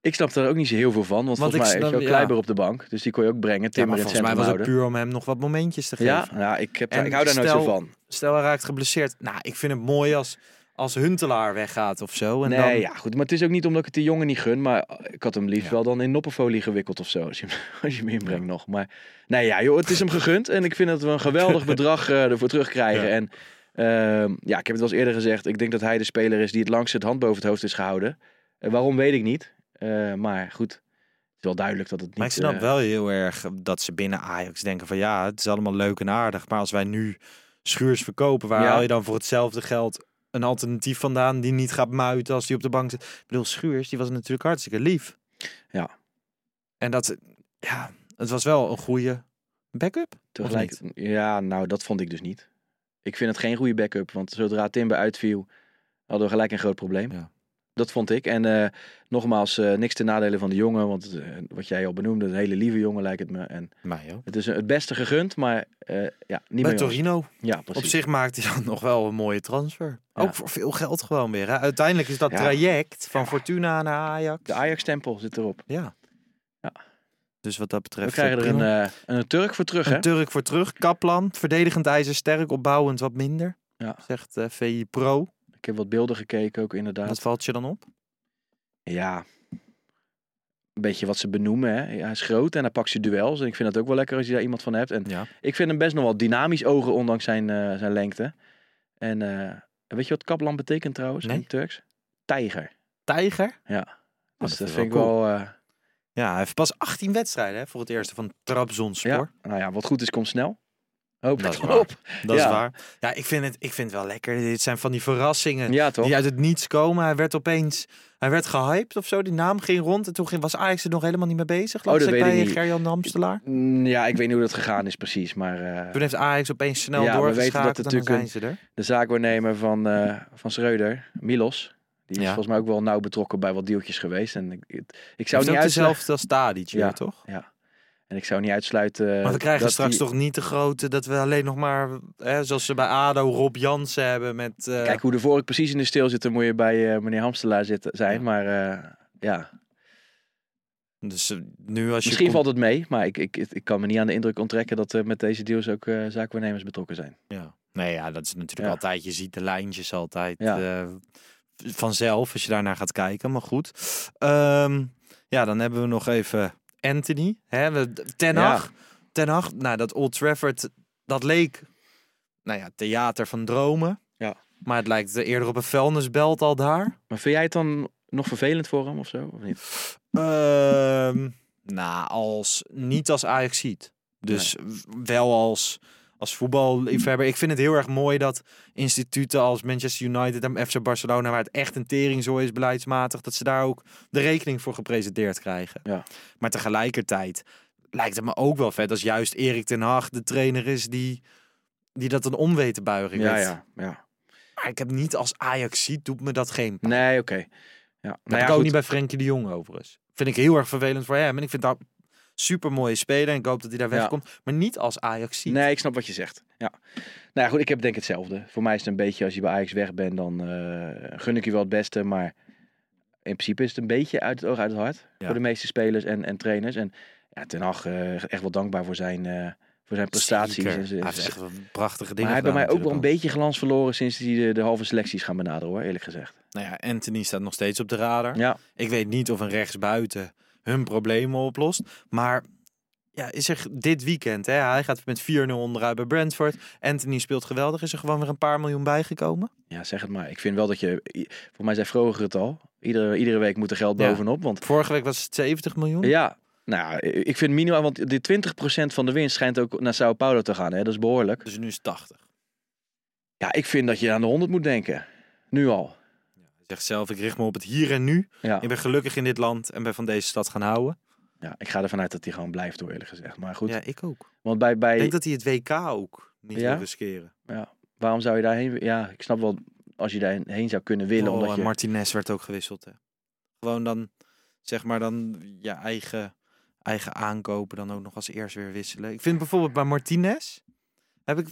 Ik snap er ook niet zo heel veel van, want, Want volgens mij is je ook ja. Kleiber op de bank. Dus die kon je ook brengen, Timmer maar volgens mij was het puur om hem nog wat momentjes te geven. Ja, ja ik, heb, En ik hou daar nooit zo van. Stel hij raakt geblesseerd. Nou, ik vind het mooi als, als Huntelaar weggaat of zo. En nee, dan, ja, goed. Maar het is ook niet omdat ik het die jongen niet gun. Maar ik had hem liefst Ja. wel dan in noppenfolie gewikkeld of zo. Als je, als je hem inbrengt nog. Maar nee, ja, joh, het is hem gegund. En ik vind dat we een geweldig bedrag eh, ervoor terugkrijgen. Ja. En ehm, ja, ik heb het wel eens eerder gezegd. Ik denk dat hij de speler is die het langst het hand boven het hoofd is gehouden. Eh, waarom weet ik niet. Eh, maar goed, het is wel duidelijk dat het niet... Maar ik snap wel heel erg dat ze binnen Ajax denken van ja, het is allemaal leuk en aardig. Maar als wij nu schuurs verkopen, waar Ja. haal je dan voor hetzelfde geld een alternatief vandaan die niet gaat muiten als die op de bank zit? Ik bedoel, Schuurs, die was natuurlijk hartstikke lief. Ja. En dat, ja, het was wel een goede backup. Tegelijk, ja, nou, dat vond ik dus niet. Ik vind het geen goede backup, want zodra Timber uitviel, hadden we gelijk een groot probleem. Ja. Dat vond ik. En eh, nogmaals, eh, niks ten nadele van de jongen, want eh, wat jij al benoemde, een hele lieve jongen lijkt het me. En Mij ook. het is het beste gegund, maar eh, ja, niet ons. Torino, Ja, op precies. zich maakt hij dan nog wel een mooie transfer. Ja. Ook voor veel geld gewoon weer. Hè? Uiteindelijk is dat Ja. traject van Fortuna naar Ajax. De Ajax-stempel zit erop. Ja. Ja. Dus wat dat betreft. We krijgen er een, eh, een Turk voor terug, hè? Een Turk voor terug. Kaplan, verdedigend ijzersterk, opbouwend wat minder. Ja. Zegt eh VI Pro. Ik heb wat beelden gekeken ook inderdaad. Wat valt je dan op? Ja, een beetje wat ze benoemen. Hè. Hij is groot en hij pakt zijn duels. En ik vind het ook wel lekker als je daar iemand van hebt. En Ja. ik vind hem best nog wel dynamisch ogen, ondanks zijn, eh, zijn lengte. En eh, weet je wat kaplan betekent trouwens in Nee. het Turks? Tijger. Tijger. Ja. Oh, Dus dat dat, vind ik wel wel... eh, Ja, hij heeft pas 18 wedstrijden hè, voor het eerste van Trabzonspor. ja, nou ja, wat goed is, komt snel. Hoop Dat is waar. op. Dat is Ja. waar. Ja, ik vind, het, ik vind het wel lekker. Dit zijn van die verrassingen Ja, toch? die uit het niets komen. Hij werd opeens... Hij werd gehyped of zo. Die naam ging rond. En toen ging, was Ajax er nog helemaal niet mee bezig. Oh, dat ik bij niet. Gerjan de Amstelaar. Mm, Ja, ik weet niet hoe dat gegaan is precies. Maar eh, Toen heeft Ajax opeens snel Ja, we weten doorgeschakeld dat natuurlijk zijn er. de zaakwaarnemer van, eh van Schreuder, Milos... Die is Ja. volgens mij ook wel nauw betrokken bij wat deeltjes geweest. En ik, ik zou niet dezelfde als Tadic Ja. toch? Ja. En ik zou niet uitsluiten... Maar we krijgen straks die- toch niet de grote, dat we alleen nog maar, hè, zoals ze bij ADO Rob Jansen hebben met... eh, Kijk, hoe de vork precies in de stil zit, dan moet je bij eh, meneer Hamstelaar zitten, zijn. Ja. Maar eh, ja, dus nu als je... misschien komt- valt het mee. Maar ik, ik, ik kan me niet aan de indruk onttrekken dat er met deze deals ook zaakwaarnemers betrokken zijn. Ja. Nee, ja, dat is natuurlijk Ja. altijd, je ziet de lijntjes altijd Ja. vanzelf als je daarnaar gaat kijken, maar goed. Ehm, ja, dan hebben we nog even Anthony, hè, Ten Hag. Ten Hag, nou dat Old Trafford, dat leek, nou ja, theater van dromen. Ja. Maar het lijkt eerder op een vuilnisbelt al daar. Maar vind jij het dan nog vervelend voor hem of zo? Of niet? Ehm nou, als, niet als Ajax ziet. Dus wel als, als voetballiefhebber. Ik vind het heel erg mooi dat instituten als Manchester United en FC Barcelona, waar het echt een teringzooi is beleidsmatig, dat ze daar ook de rekening voor gepresenteerd krijgen. Ja. Maar tegelijkertijd lijkt het me ook wel vet als juist Erik ten Hag de trainer is die, die dat een om weet te buigen. Ja, ja, ja. Maar ik heb niet als Ajax ziet, doet me dat geen pijn. Nee, oké. Ja. Nou ja, ik ook goed. niet bij Frenkie de Jong overigens. Vind ik heel erg vervelend voor hem. En ik vind dat super mooie speler. En ik hoop dat hij daar Ja. wegkomt. Maar niet als Ajax ziet. Nee, ik snap wat je zegt. Ja. Nou ja, goed, ik heb denk ik hetzelfde. Voor mij is het een beetje, als je bij Ajax weg bent, dan eh, gun ik je wel het beste. Maar in principe is het een beetje uit het oog, uit het hart. Ja. Voor de meeste spelers en, en trainers. En ja, Ten Hag eh, echt wel dankbaar voor zijn, eh, voor zijn prestaties. Zeker. En Hij heeft echt prachtige dingen maar hij heeft bij mij ook wel een beetje glans verloren sinds hij de, de halve selecties gaan benaderen hoor, eerlijk gezegd. Nou ja, Anthony staat nog steeds op de radar. Ja, Ik weet niet of een rechtsbuiten hun problemen oplost. Maar ja, is er dit weekend, hè, hij gaat met 4-0 onderuit bij Brentford. Anthony speelt geweldig. Is er gewoon weer een paar miljoen bijgekomen? ja, zeg het maar. Ik vind wel dat je, voor mij zei Vroger het al, iedere, iedere week moet er geld Ja. bovenop. Want Vorige week was het 70 miljoen. Ja, nou, ik vind minimaal, want die 20% van de winst schijnt ook naar Sao Paulo te gaan. Hè? Dat is behoorlijk. Dus nu is het 80. Ja, ik vind dat je aan de 100 moet denken. Nu al. Zelf, ik richt me op het hier en nu. Ja, Ik ben gelukkig in dit land en ben van deze stad gaan houden. ja ik ga ervan uit dat hij gewoon blijft, hoor, eerlijk gezegd. Maar goed, Ja, ik ook. want bij, Ik bij denk dat hij het WK ook niet Ja? wil riskeren. ja, waarom zou je daarheen? Ja, ik snap wel als je daarheen zou kunnen willen. Oh, omdat en je, Martinez werd ook gewisseld. Hè. Gewoon dan, zeg maar, dan je eigen, eigen aankopen dan ook nog als eerst weer wisselen. Ik vind bijvoorbeeld bij Martinez, heb ik,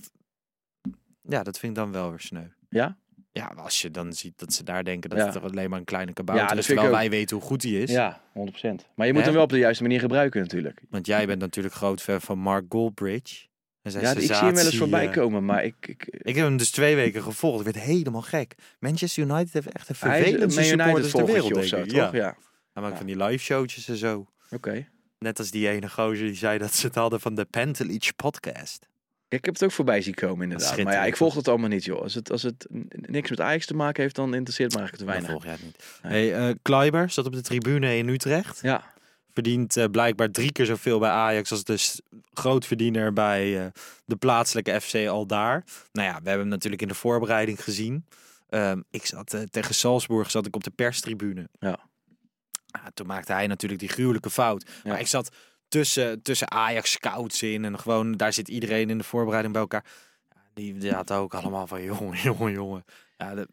ja, dat vind ik dan wel weer sneu. Ja? Ja, als je dan ziet dat ze daar denken dat Ja. het toch alleen maar een kleine kabouter Ja, dat is, terwijl wij weten hoe goed hij is. ja, 100%. Maar je moet Hè? hem wel op de juiste manier gebruiken natuurlijk. Want jij bent natuurlijk groot fan van Mark Goldbridge. En zijn Ja, ik zie hem wel eens voorbij eh, komen, maar ik... ik Ik heb hem dus twee weken gevolgd. Ik werd helemaal gek. Manchester United heeft echt een vervelendste supporters ter wereld, of denk zo, ik. toch? Ja. Ja, Hij maakt van die live showtjes en zo. oké. Net als die ene gozer die zei dat ze het hadden van de Pantelich podcast. Ik heb het ook voorbij zien komen inderdaad. Maar ja, ik volg het allemaal niet, joh. Als het, als het niks met Ajax te maken heeft, dan interesseert me eigenlijk te Dat weinig. volg jij het niet. Nee. Hey, eh Kleiber zat op de tribune in Utrecht. Ja, Verdient eh, blijkbaar drie keer zoveel bij Ajax als de grootverdiener bij eh, de plaatselijke FC Aldaar. Nou ja, we hebben hem natuurlijk in de voorbereiding gezien. Ehm, ik zat tegen Salzburg zat ik op de perstribune. Ja. Toen maakte hij natuurlijk die gruwelijke fout. Ja. Maar ik zat tussen, tussen Ajax scouts in en gewoon daar zit iedereen in de voorbereiding bij elkaar. Die, die had ook allemaal van jongen, jongen, jongen. Ja, de-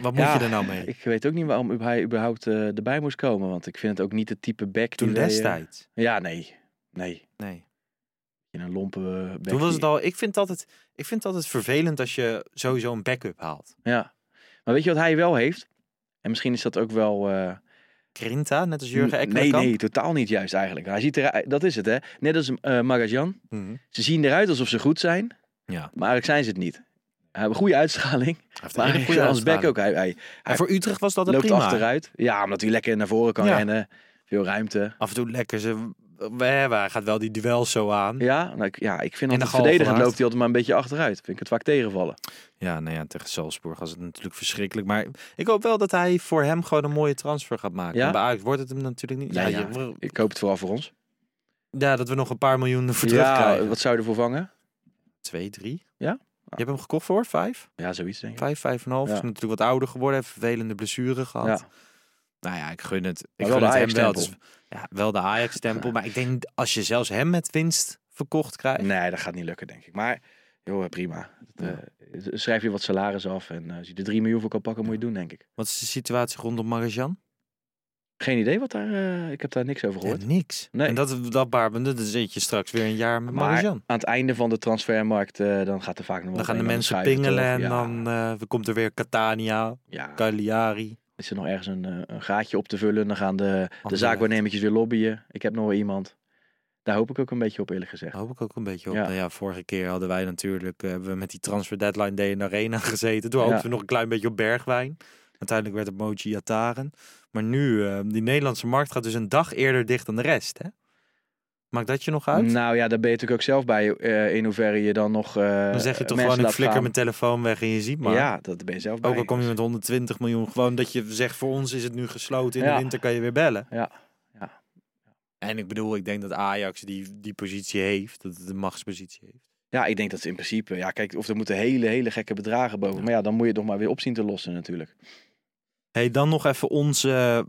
wat moet Ja, je er nou mee? ik weet ook niet waarom hij überhaupt eh, erbij moest komen. Want ik vind het ook niet het type back Toen die wij, eh, destijds. ja, nee. Nee. Nee. In een lompe eh, back Toen was het al. Ik vind het altijd, ik vind het altijd vervelend als je sowieso een backup haalt. Ja. Maar weet je wat hij wel heeft? En misschien is dat ook wel... Grinta, net als Jurgen nee, Ekkelenkamp. nee, totaal niet juist eigenlijk. Hij ziet er, dat is het, hè. Net als eh Magajan. Mhm. Ze zien eruit alsof ze goed zijn. Ja. Maar eigenlijk zijn ze het niet. Hij heeft een goede uitstraling. Hij heeft een Maar hij goede als back ook. Hij, hij voor Utrecht was dat een loopt prima. achteruit. Ja, omdat hij lekker naar voren kan Ja. rennen. Veel ruimte. Af en toe lekker. Ze, wij, wij gaat wel die duels zo aan. Ja, nou, ik, ja, ik vind In dat de verdedigend Galgenwaard. loopt hij altijd maar een beetje achteruit. Vind ik het vaak tegenvallen. Ja, nou ja, tegen Salzburg was het natuurlijk verschrikkelijk. Maar ik hoop wel dat hij voor hem gewoon een mooie transfer gaat maken. Ja? Bij Ajax wordt het hem natuurlijk niet. Ja, Ja, ja. je- Ik hoop het vooral voor ons. ja, dat we nog een paar miljoen voor Ja, terugkrijgen. wat zou je ervoor vangen? Twee, drie. Ja? Je hebt hem gekocht voor vijf? Ja, zoiets denk ik. Vijf, vijf en een half. Ja. Is natuurlijk wat ouder geworden. Heeft vervelende blessure gehad. Ja. Nou ja, ik gun het. Ik gun de het hem wel. Dus, ja, wel de Ajax-stempel. Maar ik denk als je zelfs hem met winst verkocht krijgt. Nee, dat gaat niet lukken, denk ik. Maar, joh, prima. Dat, eh, schrijf je wat salaris af. En eh, als je er 3 miljoen voor kan pakken, moet je doen, denk ik. Wat is de situatie rondom Marjan? Geen idee wat daar... eh, ik heb daar niks over Ja, gehoord. niks. Nee. En dat, dat baar, dan zit je straks weer een jaar met Maar Marjan. aan het einde van de transfermarkt, dan gaat er vaak nog Dan gaan de en mensen pingelen en Ja, dan komt er weer Catania, Ja, Cagliari. Is er nog ergens een, eh, een gaatje op te vullen. Dan gaan de, de zaakwaarnemertjes weer lobbyen. Ik heb nog wel iemand. Daar hoop ik ook een beetje op, eerlijk gezegd. Daar hoop ik ook een beetje op. Ja. Nou ja, vorige keer hadden wij natuurlijk eh, hebben we met die transfer deadline day in de arena gezeten. Toen Ja. hoopten we nog een klein beetje op Bergwijn. Uiteindelijk werd het Yataren. Maar nu, eh, die Nederlandse markt gaat dus een dag eerder dicht dan de rest. Hè? Maakt dat je nog uit? Nou ja, daar ben je natuurlijk ook zelf bij. eh, in hoeverre je dan nog. eh, dan zeg je toch gewoon, ik flikker gaan. mijn telefoon weg en je ziet maar. Ja, dat ben je zelf bij. Ook al kom je met 120 miljoen, gewoon dat je zegt voor ons is het nu gesloten. In de winter kan je weer bellen. Ja, ja. En ik bedoel, ik denk dat Ajax die, die positie heeft, dat het een machtspositie heeft. Ja, ik denk dat ze in principe. Ja, kijk, of er moeten hele, hele gekke bedragen boven. Maar ja, dan moet je het nog maar weer op zien te lossen, natuurlijk. Hey, dan nog even onze.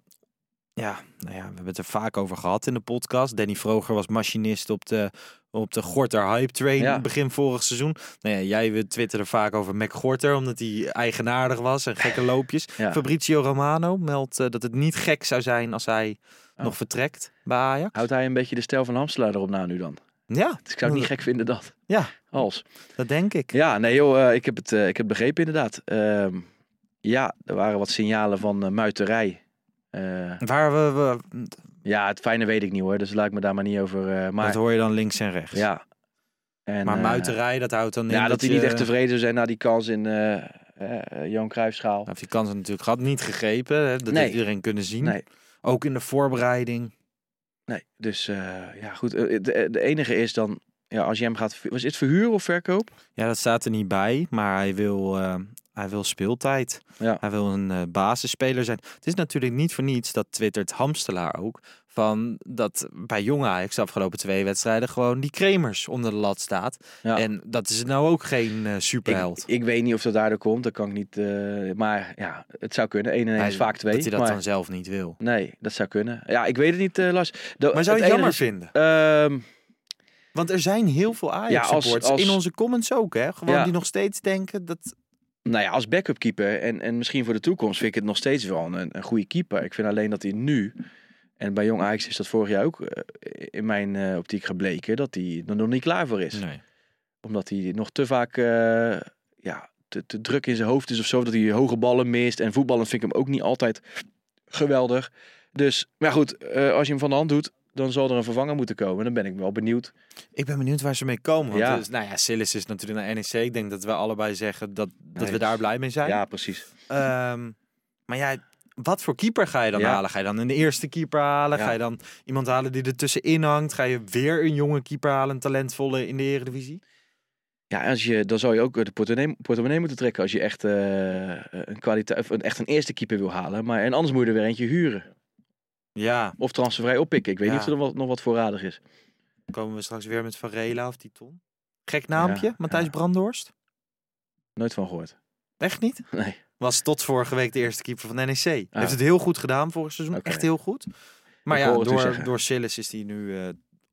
Ja, nou ja, we hebben het er vaak over gehad in de podcast. Danny Vroger was machinist op de op de Gorter hype train Ja. begin vorig seizoen. Nou ja, jij twitterde vaak over Mac Gorter, omdat hij eigenaardig was en gekke loopjes. Ja. Fabrizio Romano meldt eh, dat het niet gek zou zijn als hij Oh. nog vertrekt bij Ajax. Houdt hij een beetje de stijl van Hamstelaar erop na nu dan? Ja, Dus ik zou het niet gek vinden dat. Ja. Als. dat denk ik. Ja, nee joh, eh, ik, heb het, eh, ik heb begrepen inderdaad. Ehm, ja, er waren wat signalen van muiterij. Eh, Waar we, we ja, het fijne weet ik niet hoor, dus laat ik me daar maar niet over. eh, maar dat hoor je dan links en rechts. ja. En, maar eh, muiterij, dat houdt dan in Ja, dat, hij je- niet echt tevreden zijn na die kans in eh, Johan Cruijffschaal. Hij heeft die kans natuurlijk gehad, niet gegrepen. Hè? Dat Nee. heeft iedereen kunnen zien. Nee, Ook in de voorbereiding. nee. Dus ja, goed. De, de enige is dan, ja, als je hem gaat, was het verhuren of verkoop? Ja, dat staat er niet bij, maar hij wil, eh, hij wil speeltijd. Ja. Hij wil een eh, basisspeler zijn. Het is natuurlijk niet voor niets, dat twittert Hamstelaar ook, van dat bij Jong Ajax de afgelopen twee wedstrijden gewoon die Kremers onder de lat staat. Ja. En dat is nou ook geen eh, superheld. Ik, ik weet niet of dat daardoor komt, dat kan ik niet. maar ja, het zou kunnen. 1 en 1 Hij- is vaak 2. Dat hij dat maar, dan zelf niet wil. Nee, dat zou kunnen. Ja, ik weet het niet, eh Lars. De- Maar zou je het jammer vinden? Want er zijn heel veel Ja, als- Ajax-supporters als- in onze comments ook, hè? Gewoon Ja. die nog steeds denken dat... nou ja, als backup keeper en, en misschien voor de toekomst vind ik het nog steeds wel een, een goede keeper. Ik vind alleen dat hij nu, en bij Jong Ajax is dat vorig jaar ook eh, in mijn eh, optiek gebleken, dat hij er nog niet klaar voor is. Nee. Omdat hij nog te vaak eh, ja, te, te druk in zijn hoofd is of zo. Dat hij hoge ballen mist. En voetballen vind ik hem ook niet altijd geweldig. Dus, maar goed, eh, als je hem van de hand doet, dan zal er een vervanger moeten komen. Dan ben ik wel benieuwd. Ik ben benieuwd waar ze mee komen. Want Ja. dus, nou ja, Silas is natuurlijk naar NEC. Ik denk dat we allebei zeggen dat, dat Nee, we daar blij mee zijn. Ja, precies. Ehm, maar ja, wat voor keeper ga je dan Ja. halen? Ga je dan een eerste keeper halen? Ja. Ga je dan iemand halen die er tussenin hangt? Ga je weer een jonge keeper halen, een talentvolle in de Eredivisie? Ja, als je, dan zou je ook de portemonnee, portemonnee moeten trekken als je echt, eh, een kwaliteit, een, echt een eerste keeper wil halen. Maar en anders moet je er weer eentje huren. Ja, Of transfervrij oppikken. Ik weet Ja. niet of er nog wat, nog wat voorradig is. komen we straks weer met Varela of Titon. Gek naampje, Ja, Matthijs ja. Brandhorst? Nooit van gehoord. Echt niet? Nee. Was tot vorige week de eerste keeper van de NEC. Ah. Heeft het heel goed gedaan vorig seizoen. Echt heel goed. Maar Ik ja, door, door Silas is hij nu eh,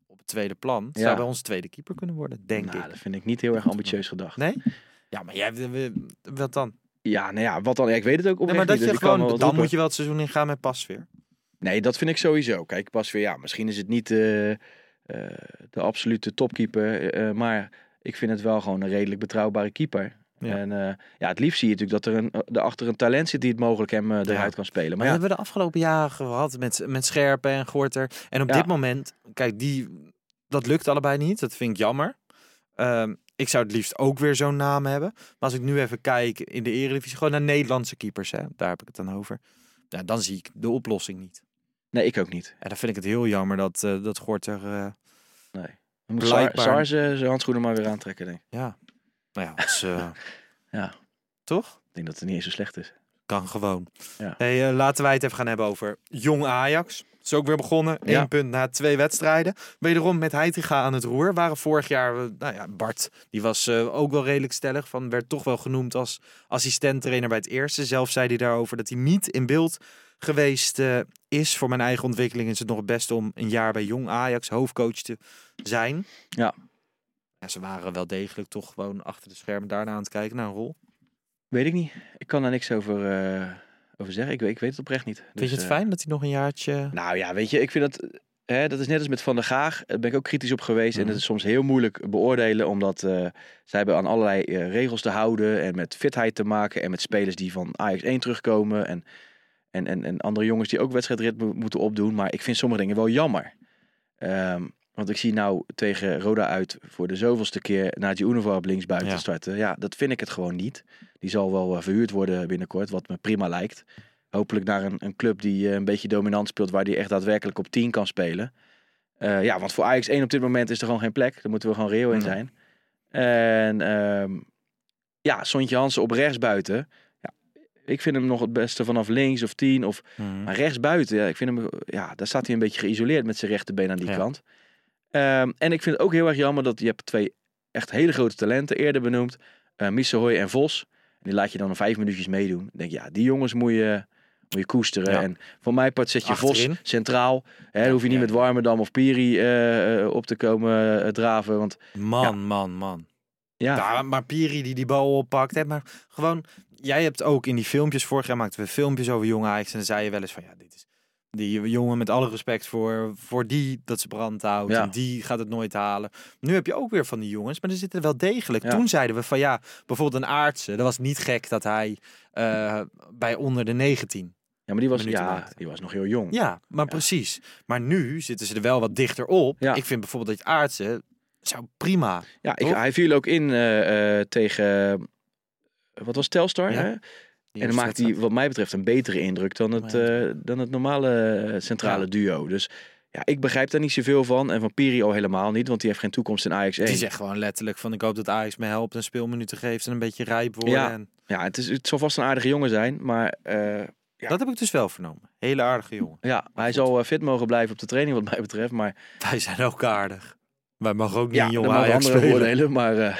op het tweede plan. Ja. Zou bij ons tweede keeper kunnen worden, denk nou, ik. dat vind ik niet heel erg ambitieus gedacht. Nee? Ja, maar jij, wat dan? Ja, nou ja, wat dan? Ja, ik weet het ook Nee, maar dat niet, je dus gewoon, dan roepen. moet je wel het seizoen ingaan met Pasveer. Nee, dat vind ik sowieso. Kijk, pas weer, ja, misschien is het niet eh, eh, de absolute topkeeper. eh, maar ik vind het wel gewoon een redelijk betrouwbare keeper. Ja. En ja, het liefst zie je natuurlijk dat er een, erachter een talent zit die het mogelijk hem eruit kan spelen. Maar dat ja, hebben we de afgelopen jaren gehad met, met Scherpen en Gorter. En op Ja. dit moment, kijk, die, dat lukt allebei niet. Dat vind ik jammer. Ehm, ik zou het liefst ook weer zo'n naam hebben. Maar als ik nu even kijk in de Eredivisie, gewoon naar Nederlandse keepers, hè, daar heb ik het dan over. Ja, dan zie ik de oplossing niet. nee, ik ook niet. En dan vind ik het heel jammer dat, eh, dat Gorter, eh, Nee. Dan moet Blijkbaar- Sar zijn handschoenen maar weer aantrekken, denk ik. ja, nou ja, eh, Ja. toch? Ik denk dat het niet eens zo slecht is. Kan gewoon. Ja. Hey, eh, laten wij het even gaan hebben over Jong Ajax. Is ook weer begonnen. Ja. Eén punt na twee wedstrijden. Wederom met Heitinga aan het roer. Waren vorig jaar, eh, nou ja, Bart, die was eh, ook wel redelijk stellig. Van, werd toch wel genoemd als assistent-trainer bij het eerste. Zelf zei hij daarover dat hij niet in beeld geweest is. Voor mijn eigen ontwikkeling is het nog het beste om een jaar bij Jong Ajax hoofdcoach te zijn. Ja. Ja, ze waren wel degelijk toch gewoon achter de schermen daarna aan het kijken naar een rol. Weet ik niet. Ik kan daar niks over, eh, over zeggen. Ik weet, ik weet het oprecht niet. Vind Dus, je het eh, fijn dat hij nog een jaartje... Nou ja, weet je, ik vind dat. Hè, dat is net als met Van der Gaag. Daar ben ik ook kritisch op geweest. En Mhm. dat is soms heel moeilijk beoordelen. Omdat eh, zij hebben aan allerlei regels te houden. En met fitheid te maken. En met spelers die van Ajax 1 terugkomen. En, en, en, en andere jongens die ook wedstrijdritme moeten opdoen. Maar ik vind sommige dingen wel jammer. Ehm, want ik zie nou tegen Roda uit voor de zoveelste keer Naji Unova op linksbuiten Ja. starten. Ja, dat vind ik het gewoon niet. Die zal wel eh, verhuurd worden binnenkort, wat me prima lijkt. Hopelijk naar een, een club die eh, een beetje dominant speelt, waar die echt daadwerkelijk op 10 kan spelen. Eh, ja, want voor Ajax 1 op dit moment is er gewoon geen plek. Daar moeten we gewoon reëel in zijn. En ehm, ja, Sontje Hansen op rechtsbuiten. Ja, ik vind hem nog het beste vanaf links of 10 of Mhm. maar rechtsbuiten, ja, ik vind hem, ja, daar staat hij een beetje geïsoleerd met zijn rechterbeen aan die Ja. kant. Ehm, en ik vind het ook heel erg jammer dat je hebt twee echt hele grote talenten eerder benoemd. Missehoy en Vos. Die laat je dan vijf minuutjes meedoen. Ik denk, ja, die jongens moet je Moet je koesteren. Ja. En voor mij part zet je Achterin. Vos centraal. Hè, dan hoef je niet met Warmerdam of Piri eh, eh, op te komen eh, draven. Want Man, man, man. ja, Ja, maar Piri die die bal oppakt. Hè, maar gewoon, jij hebt ook in die filmpjes, vorig jaar maakten we filmpjes over jonge Ajax. En dan zei je wel eens van, ja, dit is die jongen met alle respect voor, voor die dat ze brand houdt. Ja. En die gaat het nooit halen. Nu heb je ook weer van die jongens, maar er zitten wel degelijk. Ja. Toen zeiden we van, ja, bijvoorbeeld een aardse. Dat was niet gek dat hij eh, bij onder de 19 ja, maar die was, ja, maakte. die was nog heel jong. Ja, maar precies. Maar nu zitten ze er wel wat dichter op. Ja. Ik vind bijvoorbeeld dat aardse zou prima. Ja, ik, hij viel ook in eh, eh, tegen, wat was Telstar? Ja. Hè? En dan maakt hij wat mij betreft een betere indruk dan het, eh, dan het normale eh, centrale duo. Dus ja, ik begrijp daar niet zoveel van. En van Piri al helemaal niet, want die heeft geen toekomst in Ajax 1. Die zegt gewoon letterlijk van ik hoop dat Ajax me helpt en speelminuten geeft en een beetje rijp worden. Ja. En Ja, het, is, het zal vast een aardige jongen zijn, maar eh, Ja. Dat heb ik dus wel vernomen. Hele aardige jongen. ja, hij zal fit mogen blijven op de training wat mij betreft. Maar Wij zijn ook aardig. Wij mogen ook niet ja, mogen Ajax spelen. oordelen. Maar eh,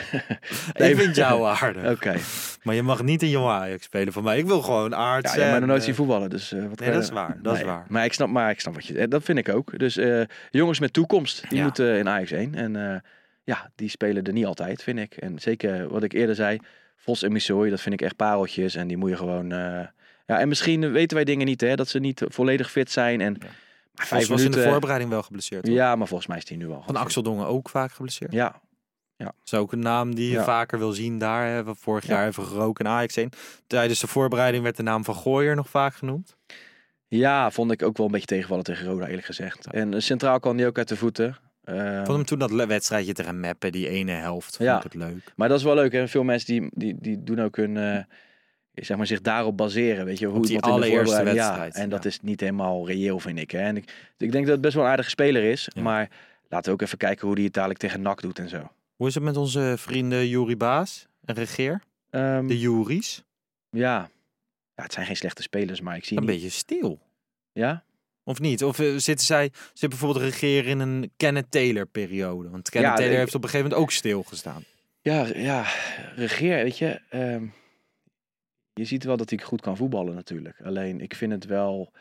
Ik vind jou aardig. Oké. Maar je mag niet een jonge Ajax spelen van mij. Ik wil gewoon aardig Ja, hebt mij nog nooit zien voetballen, dus eh, wat Nee, dat is waar. Dat is waar. Maar ik snap, maar ik snap wat je. eh, Dat vind ik ook. Dus eh, jongens met toekomst, die Ja. moeten in Ajax 1. En eh, ja, die spelen er niet altijd, vind ik. En zeker wat ik eerder zei, Vos en Missouri, dat vind ik echt pareltjes. En die moet je gewoon. eh, ja, en misschien weten wij dingen niet, hè, dat ze niet volledig fit zijn. En maar vijf was in de voorbereiding wel geblesseerd. ja, maar volgens mij is die nu wel. Van Axel Dongen ook vaak geblesseerd. fit. Ja, Dat is ook een naam die je Ja. vaker wil zien daar. Hebben we vorig Ja. jaar even geroken in Ajax heen. Tijdens de voorbereiding werd de naam van Gooier nog vaak genoemd. ja, vond ik ook wel een beetje tegenvallen tegen Roda, eerlijk gezegd. En eh, centraal kan die ook uit de voeten. Eh, Ik vond hem toen dat wedstrijdje tegen Meppen, die ene helft, vond Ja. ik het leuk. Maar dat is wel leuk. Hè? Veel mensen die, die, die doen ook hun, eh, zeg maar, zich daarop baseren. Weet je, hoe die iemand in de allereerste wedstrijd, Ja, en dat is niet helemaal reëel, vind ik. Hè? En ik, ik denk dat het best wel een aardige speler is. Ja. Maar laten we ook even kijken hoe die het dadelijk tegen NAC doet en zo. Hoe is het met onze vrienden Juri Baas en Regeer? Ehm, De Juris? ja. ja, het zijn geen slechte spelers, maar ik zie Een niet... beetje stil. Ja? Of niet? Of eh, zitten zij, zit bijvoorbeeld Regeer in een Kenneth Taylor periode? Want Kenneth Ja, Taylor ik- heeft op een gegeven moment ook stilgestaan. Ja, ja, regeer, weet je. ehm, je ziet wel dat hij goed kan voetballen natuurlijk. Alleen, ik vind het wel...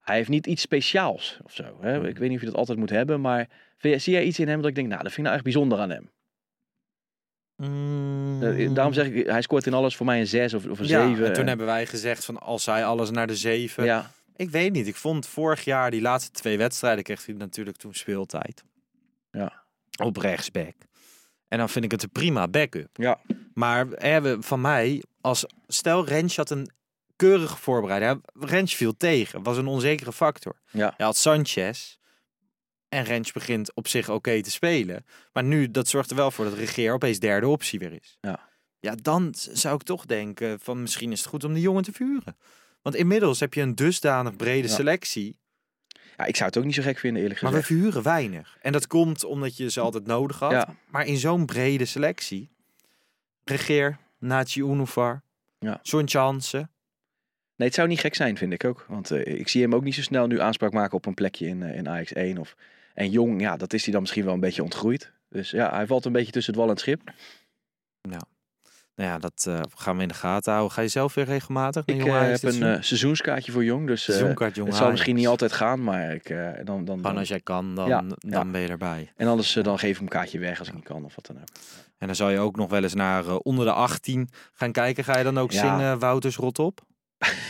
Hij heeft niet iets speciaals of zo. Hè? Ik weet niet of je dat altijd moet hebben, maar... Zie jij iets in hem dat ik denk, nou, dat vind ik nou echt bijzonder aan hem? Eh, Daarom zeg ik, hij scoort in alles voor mij een 6 of, of een ja, 7. en toen hebben wij gezegd van als hij alles naar de 7. Ja, Ik weet niet. Ik vond vorig jaar die laatste twee wedstrijden kreeg hij natuurlijk toen speeltijd. Ja. Op rechtsback. En dan vind ik het een prima backup. ja, Maar hebben van mij, als stel Rens had een keurige voorbereiding. Rens viel tegen, was een onzekere factor. ja. Hij had Sanchez en Rens begint op zich oké te spelen. Maar nu, dat zorgt er wel voor dat Regeer opeens derde optie weer is. Ja. Ja, dan zou ik toch denken van misschien is het goed om die jongen te vuren. Want inmiddels heb je een dusdanig brede Ja. selectie. Ja, ik zou het ook niet zo gek vinden eerlijk Maar we gezegd. verhuren weinig. En dat komt omdat je ze altijd nodig had. Ja. Maar in zo'n brede selectie. Regeer, Nachi Unuvar, Ja. Hansen. Nee, het zou niet gek zijn, vind ik ook. Want eh, ik zie hem ook niet zo snel nu aanspraak maken op een plekje in, eh, in Ajax 1. Of... En jong, ja, dat is hij dan misschien wel een beetje ontgroeid. Dus ja, hij valt een beetje tussen het wal en het schip. Nou ja, dat eh, gaan we in de gaten houden. Ga je zelf weer regelmatig Ik eh, heb een eh, seizoenskaartje voor jong. Dus Seizoenkaart Jong het zal misschien niet altijd gaan, maar ik, dan, dan, Gewoon dan, als jij kan, dan, Ja, dan ja. ben je erbij. En anders dan geef ik een kaartje weg als ik niet kan of wat dan ook. En dan zou je ook nog wel eens naar onder de 18 gaan kijken. Ga je dan ook Ja. zingen Wouters rot op?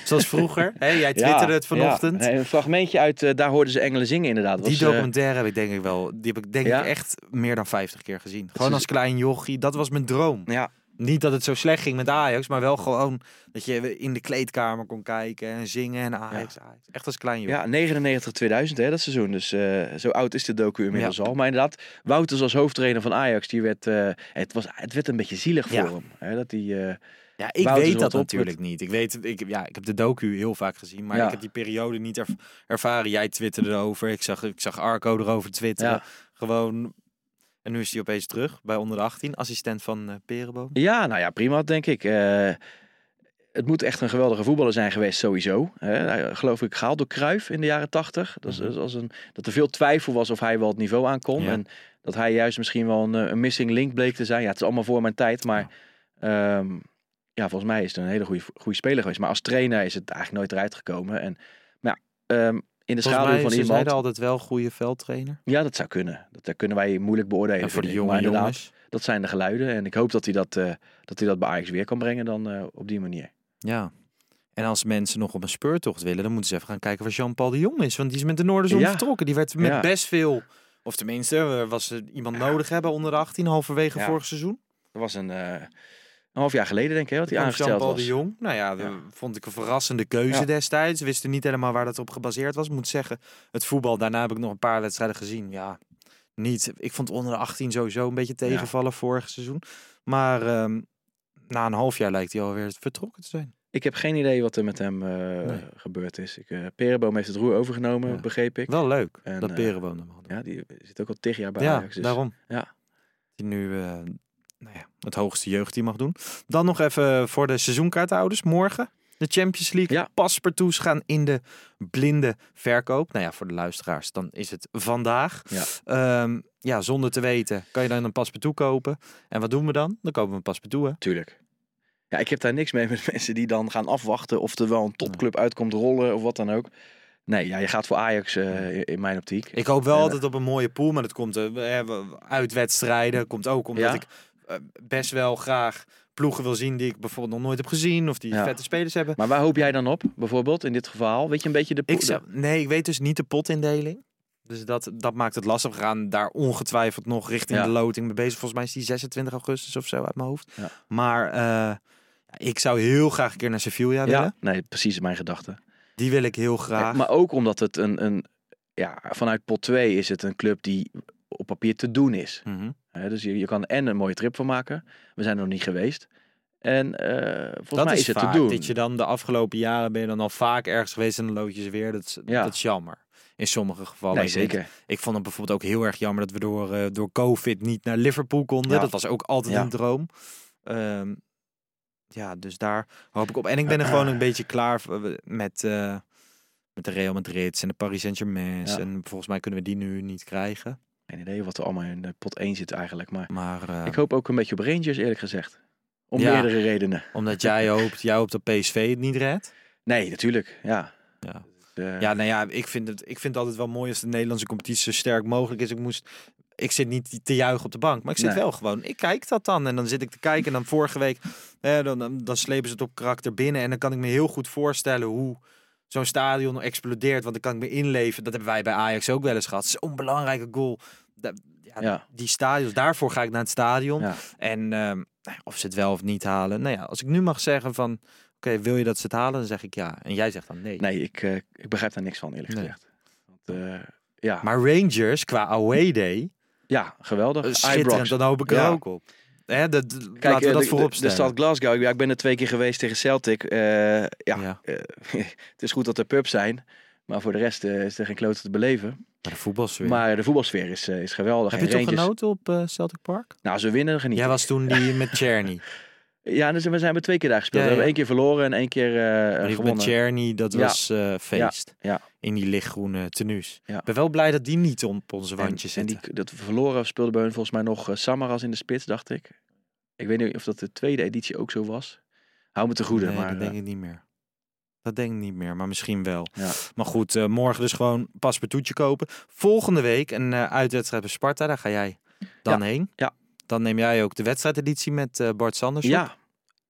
Zoals vroeger. Hé, jij twitterde het vanochtend. Nee, een fragmentje uit Daar hoorden ze engelen zingen inderdaad. Die was, documentaire heb ik denk ik wel, die heb ik denk ik echt meer dan 50 keer gezien. Gewoon als klein jochie, dat was mijn droom. ja, Niet dat het zo slecht ging met Ajax, maar wel gewoon dat je in de kleedkamer kon kijken en zingen en Ajax. Ajax. Echt als klein jochie. ja, 99 2000 hè, dat seizoen. Dus eh, zo oud is de docu inmiddels al. Maar inderdaad, Wouters als hoofdtrainer van Ajax, die werd, eh, het, was, het werd een beetje zielig voor Ja. hem. Hè, dat die, eh, Ja, ik Wouters weet dat natuurlijk niet. Ik weet, ik, ja, ik heb de docu heel vaak gezien, maar ik heb die periode niet erv- ervaren. Jij twitterde erover, ik zag, ik zag Arco erover twitteren. Gewoon. En nu is hij opeens terug bij onder de 18, assistent van eh Perenboom. Ja, nou ja, prima denk ik. Eh, het moet echt een geweldige voetballer zijn geweest sowieso. Hè. Hij, geloof ik gehaald door Cruijff in de jaren tachtig. Dat, als een, dat er veel twijfel was of hij wel het niveau aankon. Ja. En dat hij juist misschien wel een, eh, een missing link bleek te zijn. Ja, het is allemaal voor mijn tijd. Maar ja, ja, volgens mij is het een hele goede, goede speler geweest. Maar als trainer is het eigenlijk nooit eruit gekomen. En, maar ja, ehm, in de Volgens schaduw van ze iemand... zeiden altijd wel goede veldtrainer. Ja, dat zou kunnen. Dat eh, kunnen wij moeilijk beoordelen. En voor de jonge jongens. Dat zijn de geluiden. En ik hoop dat hij dat, eh, dat, hij dat bij Ajax weer kan brengen dan eh, op die manier. Ja. En als mensen nog op een speurtocht willen, dan moeten ze even gaan kijken waar Jean-Paul de Jong is. Want die is met de Noorderzon Ja. vertrokken. Die werd met Ja. best veel, of tenminste, er was er iemand nodig hebben onder de 18, halverwege vorig seizoen. Dat was een, eh, een half jaar geleden, denk ik, hè, dat hij Van aangesteld Jean-Paul was. de Jong. Nou ja, dat Ja. vond ik een verrassende keuze Ja. destijds. We wisten niet helemaal waar dat op gebaseerd was. Moet zeggen, het voetbal, daarna heb ik nog een paar wedstrijden gezien. Ja, niet. Ik vond onder de 18 sowieso een beetje tegenvallen vorig seizoen. Maar ehm, na een half jaar lijkt hij alweer vertrokken te zijn. Ik heb geen idee wat er met hem eh, Nee. gebeurd is. Ik, eh Perenboom heeft het roer overgenomen, Ja. begreep ik. Wel leuk, En, dat Perenboom hem had. Ja, die zit ook al tig jaar bij Ja, Ajax. Dus, daarom. ja. Die nu nou ja, het hoogste jeugdteam mag doen. Dan nog even voor de seizoenkaarthouders. Morgen de Champions League. Ja. Paspartouts gaan in de blinde verkoop. Nou ja, voor de luisteraars, dan is het vandaag. Ja. Ehm, ja, zonder te weten kan je dan een paspartout kopen. En wat doen we dan? Dan kopen we een paspartout. Hè? Tuurlijk. Ja, ik heb daar niks mee met mensen die dan gaan afwachten of er wel een topclub uitkomt rollen of wat dan ook. Nee, ja, je gaat voor Ajax eh, in- mijn optiek. Ik hoop wel altijd op een mooie pool, maar dat komt eh, we hebben uit wedstrijden. Komt ook omdat Ja? ik eh, best wel graag ploegen wil zien die ik bijvoorbeeld nog nooit heb gezien. Of die Ja. vette spelers hebben. Maar waar hoop jij dan op, bijvoorbeeld, in dit geval? Weet je een beetje de... Ik de- zou, nee, ik weet dus niet de potindeling. Dus dat, dat maakt het lastig. We gaan daar ongetwijfeld nog richting Ja. de loting mee bezig. Volgens mij is die 26 augustus of zo uit mijn hoofd. Ja. Maar eh, ik zou heel graag een keer naar Sevilla willen. Nee, precies mijn gedachte. Die wil ik heel graag. Maar ook omdat het een, een... Ja, vanuit pot 2 is het een club die op papier te doen is. Mhm. Dus je, je kan en een mooie trip van maken. We zijn er nog niet geweest. En eh, volgens dat mij is, is, het vaak. te doen. Dat je dan de afgelopen jaren ben je dan al vaak ergens geweest en dan lood je ze weer. Dat is, Ja. dat is jammer. In sommige gevallen. Nee, zeker. Ik vond het bijvoorbeeld ook heel erg jammer dat we door, eh, door COVID niet naar Liverpool konden. Ja. Dat was ook altijd Ja. een droom. Ehm, ja, dus daar hoop ik op. En ik ben er gewoon een beetje klaar met, eh, met de Real Madrid en de Paris Saint-Germain. En volgens mij kunnen we die nu niet krijgen. Geen idee wat er allemaal in de pot 1 zit eigenlijk. Maar Maar eh, ik hoop ook een beetje op Rangers, eerlijk gezegd. Om Ja. meerdere redenen. omdat jij hoopt, jij hoopt dat PSV het niet redt. Nee, natuurlijk. Ja. Ja. Eh, Ja, nou ja, ik vind, het, ik vind het altijd wel mooi als de Nederlandse competitie zo sterk mogelijk is. Ik moest, ik zit niet te juichen op de bank, maar ik zit Nee. wel gewoon. Ik kijk dat dan en dan zit ik te kijken en dan vorige week, eh, dan, dan, dan slepen ze het op karakter binnen en dan kan ik me heel goed voorstellen hoe zo'n stadion explodeert, want dan kan ik me inleven. Dat hebben wij bij Ajax ook wel eens gehad. Zo'n belangrijke goal. Ja, Ja. Die stadions, daarvoor ga ik naar het stadion. Ja. En ehm, nou of ze het wel of niet halen. Nou ja, als ik nu mag zeggen van, oké, wil je dat ze het halen? Dan zeg ik ja. En jij zegt dan nee. Nee, ik, eh, ik begrijp daar niks van, eerlijk Nee. gezegd. Want, eh, ja. Maar Rangers qua away day, ja, geweldig. eh, schitterend, dan hoop ik er ook op. Hè, de, de- Kijk, laten we eh, dat de- voorop de, de stellen. stad Glasgow, ja, ik ben er twee keer geweest tegen Celtic. Eh, ja, Ja. eh, het is goed dat er pubs zijn. Maar voor de rest eh, is er geen klote te beleven. Maar de voetbalsfeer. Maar de voetbalsfeer is, eh, is geweldig. Heb En je toch genoten op eh, Celtic Park? Nou, we winnen, geniet Jij ik. was toen die met Czerny. Ja, dus we zijn maar twee keer daar gespeeld. Ja, We hebben één keer verloren en één keer die gewonnen. met Czerny, dat was eh, feest. ja. In die lichtgroene tenues. Ja. Ik ben wel blij dat die niet op onze En, wandjes en zitten. die, dat we verloren speelde bij hun volgens mij nog eh, Samaras in de spits, dacht ik. Ik weet niet of dat de tweede editie ook zo was. Hou me te goede, nee, maar dat denk ik niet meer. Dat denk ik niet meer, maar misschien wel. Ja. Maar goed, morgen dus gewoon paspartoutje kopen. Volgende week een uitwedstrijd bij Sparta. Daar ga jij dan heen. Ja. Dan neem jij ook de wedstrijdeditie met eh, Bart Sanders op. ja.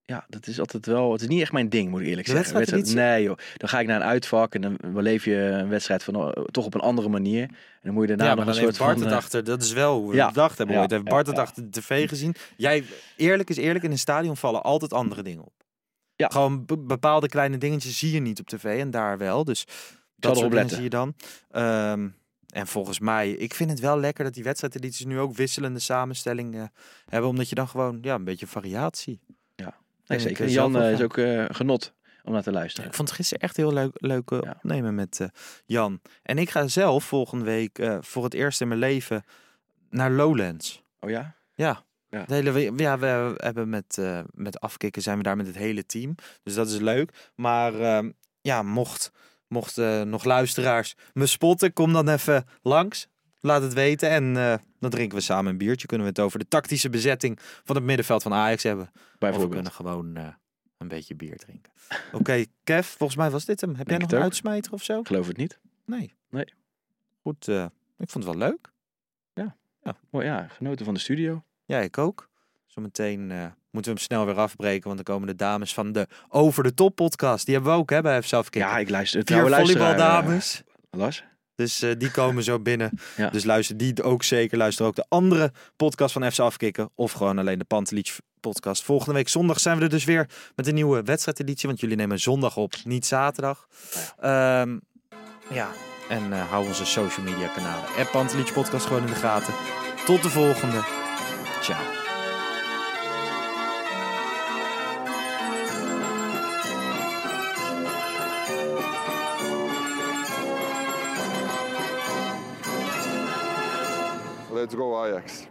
Ja, dat is altijd wel. Het is niet echt mijn ding, moet ik eerlijk De zeggen. wedstrijdeditie? Nee, joh. Dan ga ik naar een uitvak en dan beleef je een wedstrijd van, eh, toch op een andere manier. En dan moet je daarna Ja, nog een soort Bart van. het eh, achter. Dat is wel hoe we ja. het bedacht hebben Ja. ooit. Heeft Bart het achter de tv gezien. Jij, eerlijk is eerlijk, in een stadion vallen altijd andere dingen op. Ja. Gewoon be- bepaalde kleine dingetjes zie je niet op tv en daar wel. Dus dat soort dingen zie je dan. Ehm, en volgens mij, ik vind het wel lekker dat die wedstrijdedities nu ook wisselende samenstelling eh, hebben. Omdat je dan gewoon ja, een beetje variatie. nee, ben ik, zeker. eh, Jan wel eh, is ook genot om naar te luisteren. Ik vond het gisteren echt heel leuk, leuk Ja. opnemen met Jan. En ik ga zelf volgende week voor het eerst in mijn leven naar Lowlands. Oh ja? Ja. Ja. De hele, we- ja, we hebben met, met afkikken zijn we daar met het hele team. Dus dat is leuk. Maar ehm, ja, mocht, mocht eh, nog luisteraars me spotten, kom dan even langs. Laat het weten en eh, dan drinken we samen een biertje. Kunnen we het over de tactische bezetting van het middenveld van Ajax hebben. Of we Bijvoorbeeld. kunnen gewoon eh, een beetje bier drinken. Oké, Kev, volgens mij was dit hem. Heb jij nog een uitsmijter of zo? Ik geloof het niet. Nee. Nee. Goed, eh, ik vond het wel leuk. Oh ja, genoten van de studio. Ja, ik ook. Zometeen eh, moeten we hem snel weer afbreken, want dan komen de dames van de Over de Top podcast. Die hebben we ook hè, bij zelf Ja, ik luister. Vier volleybaldames. eh, Lars? Dus eh, die komen zo binnen. Ja. Dus luister die ook zeker. Luister ook de andere podcast van FC Afkikken. Of gewoon alleen de Pantelic podcast. Volgende week zondag zijn we er dus weer met een nieuwe wedstrijdeditie. Want jullie nemen zondag op, niet zaterdag. Ja, ja. en eh, hou onze social media kanalen. App Pantelic podcast gewoon in de gaten. Tot de volgende. Ciao. Let's go Ajax.